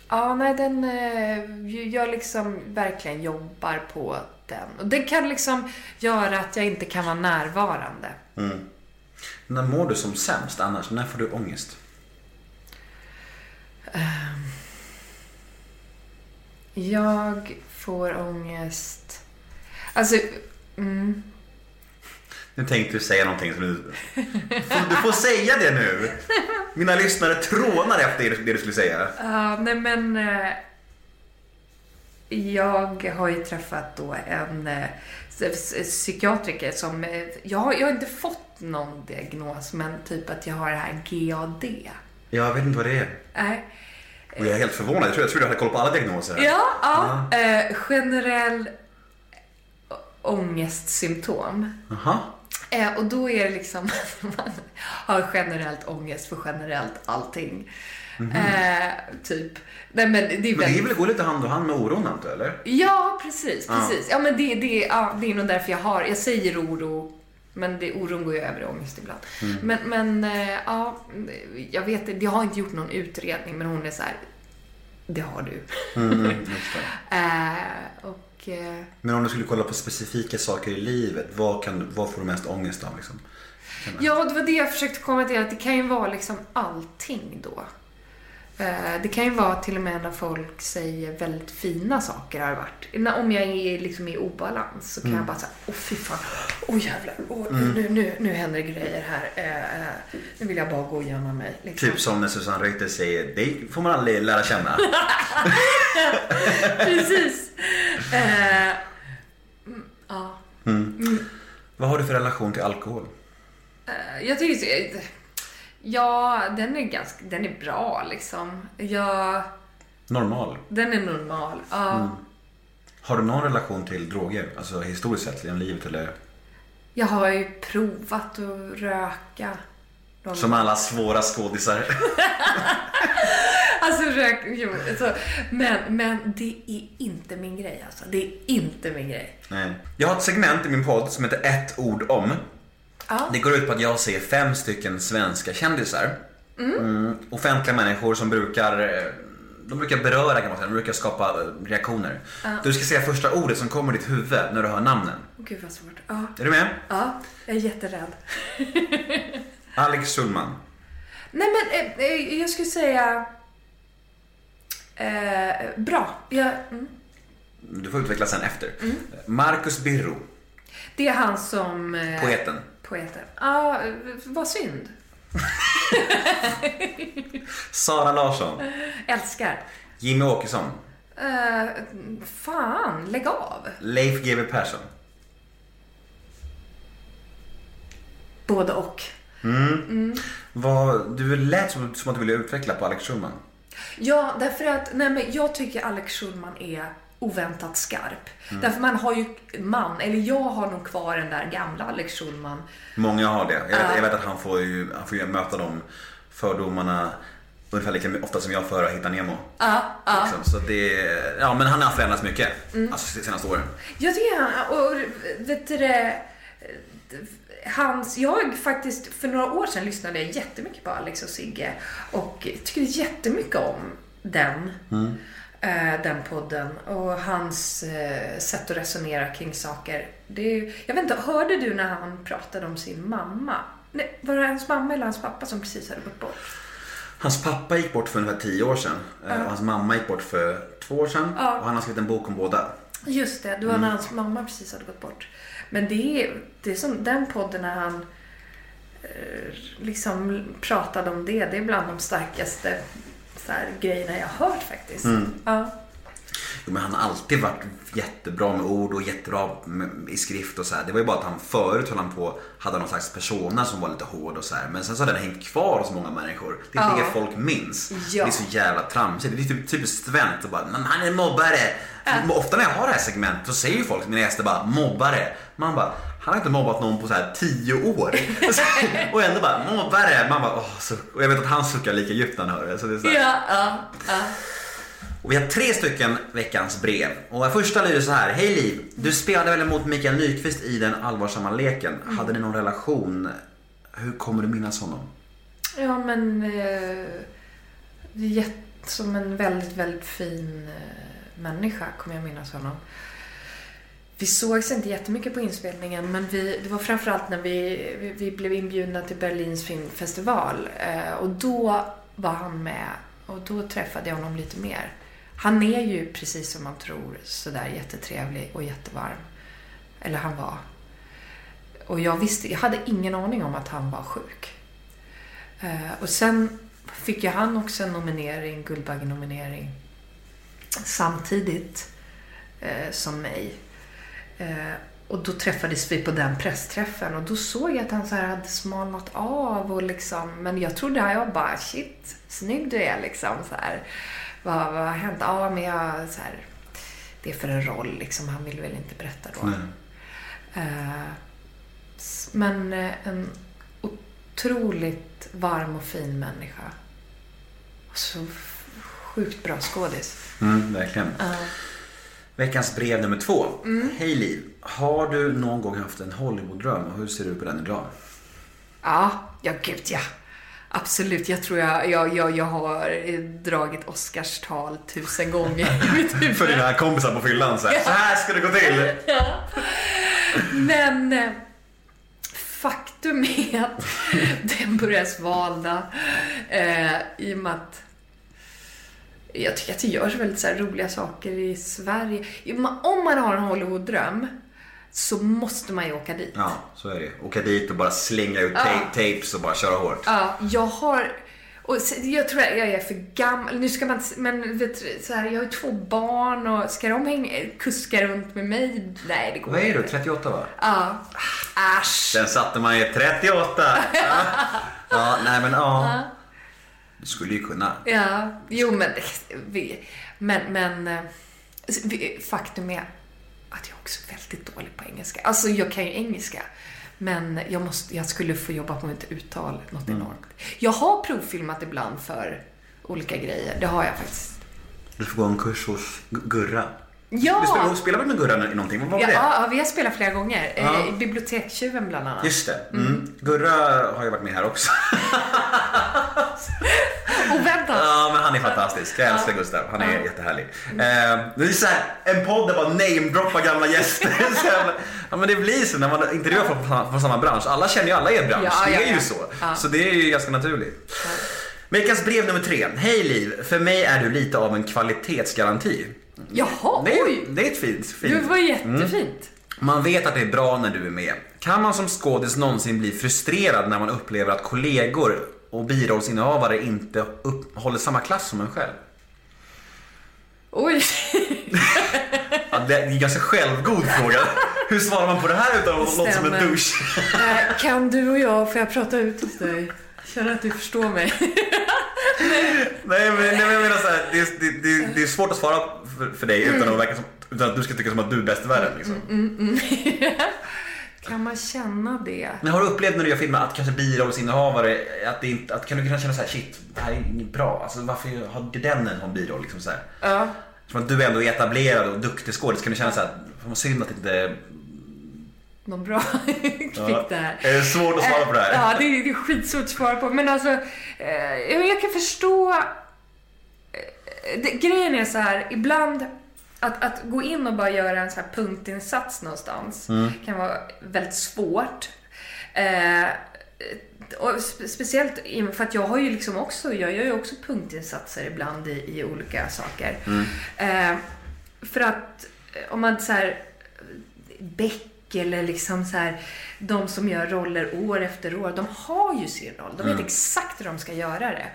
C: ja, nej, den... Eh, jag liksom verkligen jobbar på den. Och det kan liksom göra att jag inte kan vara närvarande.
A: När mår du som sämst annars? När får du ångest?
C: Jag får ångest. Alltså, mm.
A: Nu tänkte du säga någonting som du... Du får säga det nu! Mina lyssnare trånar efter det du skulle säga.
C: Ja, nej men... eh, Jag har ju träffat då en s- psykiatriker som... eh, Jag har, jag har inte fått någon diagnos, men typ att jag har det här GAD.
A: Jag vet inte vad det är.
C: Nej.
A: Och jag är helt förvånad. Jag tror jag, tror du hade koll på alla diagnoser. här.
C: Ja, ja. Eh, generell ångestsymptom.
A: Jaha.
C: Eh, och då är det liksom att man har generellt ångest för generellt allting. Eh, typ. Nej men det är.
A: Men det är väl går lite hand i hand med oron antar jag, eller?
C: Ja, precis. precis. Ja, men det, det, ja, det är nog därför jag har... Jag säger oro, men det, oron går ju över i ångest ibland.
A: Mm.
C: Men, men eh, ja, jag vet inte. Jag har inte gjort någon utredning, men hon är så här... Det har du.
A: Mm, just det.
C: Eh, och... Eh,
A: Men om du skulle kolla på specifika saker i livet, vad, kan, vad får du mest ångest av? Liksom?
C: Ja, det var det jag försökte komma till. Att det kan ju vara liksom allting då. Eh, Det kan ju vara till och med när folk säger väldigt fina saker har det varit. Om jag är liksom i obalans så kan jag bara säga, åh fy fan, åh jävlar, åh, nu, nu, nu händer grejer här. Eh, eh, Nu vill jag bara gå och gömma mig. Liksom.
A: Typ som när Susanne Reuter säger, det får man aldrig lära känna.
C: Precis. Eh, mm, Ja.
A: vad har du för relation till alkohol?
C: Jag tycker Ja, den är ganska, den är bra liksom. Jag,
A: Normal.
C: den är normal. Ja.
A: Har du någon relation till droger? Alltså historiskt sett genom livet eller?
C: Jag har ju provat att röka. De-
A: Som alla svåra skådisar.
C: Alltså rök, jo, alltså, men, men det är inte min grej alltså. Det är inte min grej.
A: Nej. Jag har ett segment i min podd som heter ett ord om.
C: Ja.
A: Det går ut på att jag ser fem stycken svenska kändisar. Mm, offentliga människor som brukar eh, de brukar beröra kan man säga, de brukar skapa eh, reaktioner. Du ska säga första ordet som kommer i ditt huvud när du hör namnen.
C: Gud vad svårt. Ja,
A: Är du med?
C: ja jag är jätterädd.
A: Alex Schulman.
C: Nej men eh, eh, jag skulle säga... Eh, bra. Jag, mm.
A: Du får utveckla sen efter. Marcus Birro,
C: Det är han som... Eh,
A: poeten.
C: Poeten. Ja, eh, vad synd.
A: Sara Larsson.
C: Älskar.
A: Jimmy Åkesson.
C: Eh, fan, lägg av.
A: Leif GW Persson.
C: Både och.
A: Vad, du lät som, som att du ville utveckla på Alex Schulman.
C: Ja, därför att nej, men jag tycker Alex Schulman är oväntat skarp. Därför man har ju man, eller jag har nog kvar den där gamla Alex Schulman.
A: Många har det. Jag vet, jag vet att han får ju, han får ju möta de fördomarna ungefär lika ofta som jag får höra Hitta Nemo.
C: Ja, ja.
A: Liksom. Så det, ja men han har förändrats mycket. Alltså de senaste åren.
C: Jag tycker han, och vet du det, hans, jag faktiskt, för några år sedan lyssnade jag jättemycket på Alex och Sigge och tyckte jättemycket om den. eh, den podden och hans eh, sätt att resonera kring saker. Är- jag vet inte, hörde du när han pratade om sin mamma? Nej, var det hans mamma eller hans pappa som precis hade gått bort?
A: Hans pappa gick bort för ungefär tio år sedan. eh, Och hans mamma gick bort för två år sedan.
C: Ja.
A: Och han har skrivit en bok om båda.
C: Just det, det var när hans mamma precis hade gått bort. Men det är, det är som den podden när han eh, liksom pratade om det. Det är bland de starkaste så här, grejerna jag har hört faktiskt. Ja.
A: Jo, men han har alltid varit jättebra med ord och jättebra med, i skrift och så här. Det var ju bara att han förut höll han på, hade någon slags persona som var lite hård och så här. Men sen så har den hängt kvar hos många människor. Det är
C: Ja.
A: det folk minns.
C: Ja.
A: Det är så jävla tramsigt. Det är typ, typiskt svenskt och bara, men han är mobbare. Ofta när jag har det här segmentet så säger ju folk, mina gäster bara, mobbare. Man bara, han har inte mobbat någon på så här tio år. och ändå bara, mobbare. Man bara, åh, så, och jag vet att han suckar lika djupt när han hör det. Så det är så här.
C: Ja, ja, ja.
A: Och vi har tre stycken veckans brev. Och det första lyder så här. Hej Liv! Du spelade väl emot Mikael Nyqvist i den allvarsamma leken. Hade ni någon relation? Hur kommer du minnas honom?
C: ja men eh, som en väldigt, väldigt fin eh, människa kommer jag minnas honom. Vi sågs inte jättemycket på inspelningen men vi, det var framförallt när vi, vi, vi blev inbjudna till Berlins filmfestival eh, och då var han med och då träffade jag honom lite mer. Han är ju precis som man tror sådär jättetrevlig och jättevarm. Eller han var. Och jag visste, jag hade ingen aning om att han var sjuk. Eh, och sen fick ju han också en nominering, Guldbaggenominering, samtidigt eh, som mig. Eh, och då träffades vi på den pressträffen och då såg jag att han så hade smalnat av och liksom, men jag trodde, jag bara shit, snygg du är liksom så här. Vad, vad har hänt? Ja, men jag så här, det är för en roll liksom, han ville väl inte berätta då. S- men eh, en otroligt varm och fin människa. Och så sjukt bra skådis.
A: Mm, verkligen. Veckans brev nummer två. Hej Liv. Har du någon gång haft en Hollywood-dröm och hur ser du på den idag?
C: Ja, ja gud ja. Absolut. Jag tror jag, jag, jag, jag har eh, dragit Oscarstal tusen gånger i mitt huvud.
A: För dina kompisar på fyllan så här, så här ska det gå till.
C: Men eh, faktum är att den börjar svalna eh, i och med att jag tycker att det görs väldigt så roliga saker i Sverige. Om man har en Hollywood-dröm så måste man ju åka dit.
A: Ja, så är det. Åka dit och bara slänga ut ta- tapes och bara köra hårt.
C: Ja, jag har... Och jag tror jag är för gammal. Nu ska man Men vet du, så här, jag har ju två barn och ska de hänga, kuska runt med mig? Nej, det går
A: Vad är du?
C: inte.
A: 38 va?
C: Ja. Äsch.
A: Den satte man ju 38. Ja, ja nej men ja. Du skulle ju kunna.
C: Ja, jo men... Vi, men, men... eh, vi- Faktum är att jag också är väldigt dålig på engelska. Alltså, jag kan ju engelska. Men jag, måste, jag skulle få jobba på mitt uttal något enormt. Jag har provfilmat ibland för olika grejer. Det har jag faktiskt.
A: Du får gå en kurs hos Gu- Gurra.
C: Ja!
A: Du spelar väl med Gurra i någonting? Vad var
C: Ja,
A: det?
C: ja, vi har spelat flera gånger.
A: Ja.
C: Eh, I Bibliotekstjuven bland annat.
A: Just det. Mm. Gurra har ju varit med här också.
C: Oväntat.
A: Ja, men han är fantastisk. Jag älskar Gustav. Han är jättehärlig. Eh, det är så här, en podd där bara namedroppar gamla gäster. Ja, men det blir så när man intervjuar folk från, från samma bransch. Alla känner ju alla i er bransch.
C: Ja,
A: det
C: ja,
A: är ju
C: ja.
A: så.
C: Ja.
A: Så det är ju ganska naturligt. Veckans brev nummer tre. Hej Liv. För mig är du lite av en kvalitetsgaranti.
C: Jaha,
A: Det är,
C: oj!
A: det är ett fint. fint.
C: Det var jättefint.
A: Man vet att det är bra när du är med. Kan man som skådis någonsin bli frustrerad när man upplever att kollegor och birollsinnehavare inte upp, håller samma klass som en själv?
C: Oj.
A: Ja, det är en ganska självgod fråga. Hur svarar man på det här utan att låta som en douche?
C: Eh, Kan du och jag, får jag prata ut hos dig? Känner att du förstår mig.
A: Nej men, nej, men jag menar så här, det, är, det, det, det är svårt att svara för, för dig utan att, verka som, utan att du ska tycka som att du är bäst i världen. Liksom.
C: Kan man känna det?
A: Men har du upplevt när du gör filmer att kanske birollsinnehavare, att, det inte, att kan du kunna känna så här, shit, det här är inget bra. Alltså varför har den en sån biroll? Liksom så här.
C: Ja.
A: Som att du ändå är etablerad och duktig skådis, kan du känna så här, vad synd att inte...
C: Någon bra fick det här.
A: Är det svårt att svara på det här?
C: Ja, det är, det är skitsvårt att svara på. Men alltså, eh, jag kan förstå... Eh, grejen är så här, ibland att, att gå in och bara göra en så här punktinsats någonstans kan vara väldigt svårt. Eh, och spe- speciellt för att jag har ju liksom också, jag gör ju också punktinsatser ibland i, i olika saker. Eh, för att eh, om man så här Beck eller liksom så här, de som gör roller år efter år, de har ju sin roll. De vet exakt hur de ska göra det.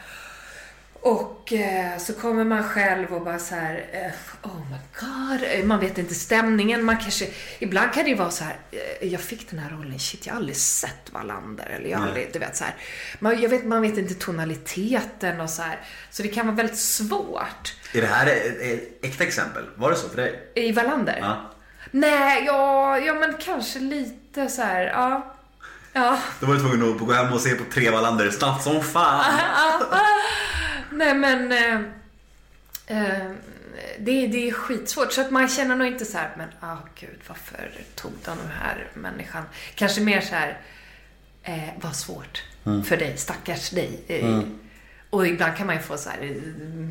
C: Och eh, så kommer man själv och bara så här, eh, oh my god, Eh, man vet inte stämningen. Man kanske, ibland kan det ju vara så här, eh, jag fick den här rollen, shit jag har aldrig sett Wallander. Eller jag har aldrig, du vet så här. Man, jag vet, man vet inte tonaliteten och så här. Så det kan vara väldigt svårt.
A: Är det här ett, ett äkta exempel? Var det så för dig?
C: I Wallander?
A: Ja.
C: Nej, ja, ja men kanske lite så här, ja. Ja.
A: Då var du tvungen att gå hem och se på tre Wallander snabbt som fan.
C: Nej men... Eh, eh, det, det är skitsvårt. Så att man känner nog inte så här, men ah gud, varför tog den här människan? Kanske mer så här, eh, vad svårt för dig, stackars dig. Eh, Och ibland kan man ju få så här,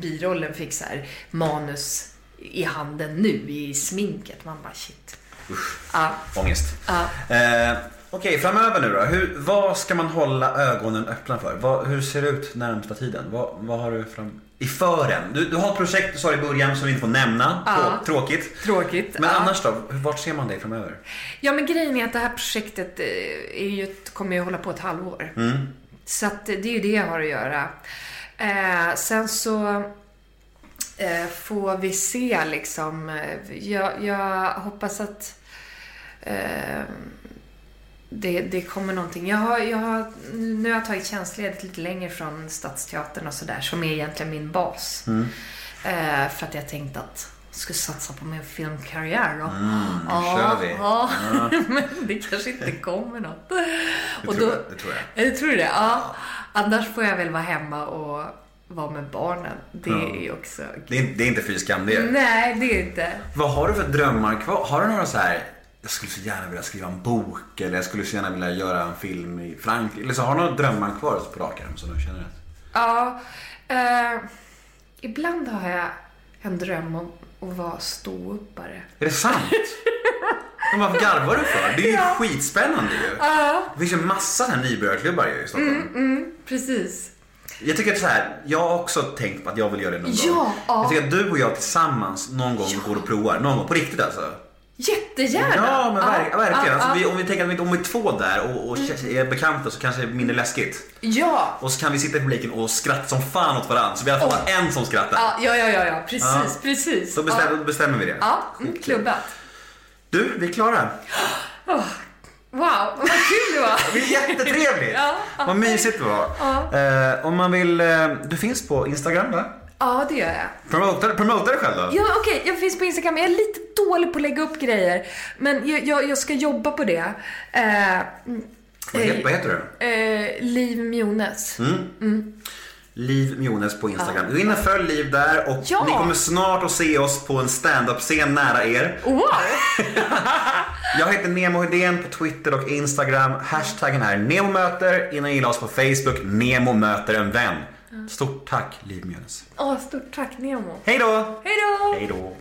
C: birollen fick så här manus i handen nu i sminket. Man bara shit. Ja.
A: Ångest.
C: Ja.
A: Okej, framöver nu då. Hur, vad ska man hålla ögonen öppna för? Vad, hur ser det ut närmsta tiden? Vad, vad har du fram... i fören? Du, du har ett projekt du sa i början som vi inte får nämna.
C: Ja.
A: Trå- Tråkigt.
C: Tråkigt.
A: Men
C: ja.
A: annars då? Vart ser man dig framöver?
C: Ja, men grejen är att det här projektet eh, är ju, kommer ju hålla på ett halvår. Så att det är ju det jag har att göra. Eh, sen så eh, får vi se liksom. Eh, Jag, jag hoppas att eh, det, det kommer någonting. Jag har, jag har, nu har jag tagit tjänstledigt lite längre från Stadsteatern och sådär, som är egentligen min bas. Eh, för att jag tänkte att jag skulle satsa på min filmkarriär då.
A: nu kör vi.
C: Ja, men det kanske inte kommer något. Och
A: tror
C: då,
A: det tror jag.
C: Tror du det? Ja. Annars får jag väl vara hemma och vara med barnen. Det är ju också...
A: Det är, det är inte fy skam det.
C: Nej, det är inte.
A: Vad har du för drömmar kvar? Har du några så här jag skulle så gärna vilja skriva en bok eller jag skulle så gärna vilja göra en film i Frankrike. Eller så har du några drömmar kvar på rak arm som du känner att...
C: Ja. Eh, ibland har jag en dröm om att vara ståuppare.
A: Är det sant? Men vad garvar du för? Det är ju skitspännande ju. Det finns ju massa här nybörjarklubbar i Stockholm.
C: Precis.
A: Jag tycker att så här, jag har också tänkt på att jag vill göra det någon
C: Ja,
A: gång.
C: ja.
A: Jag tycker att du och jag tillsammans någon gång går och provar. Någon gång, på riktigt alltså.
C: Jättegärna.
A: Ja, men verk,
C: Ja,
A: verkligen.
C: ja,
A: Alltså,
C: ja.
A: vi, om vi tänker att om vi är två där och, och är bekanta så kanske det är mindre läskigt.
C: Ja.
A: Och så kan vi sitta i publiken och skratta som fan åt varandra. Så vi i alla fall har en som skrattar.
C: Ja, ja, ja, ja, ja. precis,
A: Ja.
C: precis.
A: Då bestämmer,
C: ja.
A: bestämmer vi det.
C: Ja, mm, klubbat.
A: Du, vi är klara.
C: Wow, vad kul det var.
A: Det är jättetrevligt.
C: Ja, ja.
A: Vad mysigt det var. Eh, om man vill, eh, du finns på Instagram va?
C: Ja, det gör jag.
A: Promota, promota dig själv då.
C: Ja, okej, jag finns på Instagram. Jag är lite dålig på att lägga upp grejer. Men jag, jag, jag ska jobba på det. Eh, mm,
A: Vad, heter, vad heter du?
C: eh, Liv Mjones.
A: Liv Mjones på Instagram. Gå in och följ Liv där och
C: Ja.
A: ni kommer snart att se oss på en stand-up-scen nära er.
C: Wow!
A: Jag heter Nemo Hedén på Twitter och Instagram. Hashtaggen är NEMOMÖTER. In och gilla oss på Facebook. Nemo möter en vän. Stort tack Liv Mjones.
C: Åh, stort tack Nemo.
A: Hej då!
C: Hej då!
A: Hej då!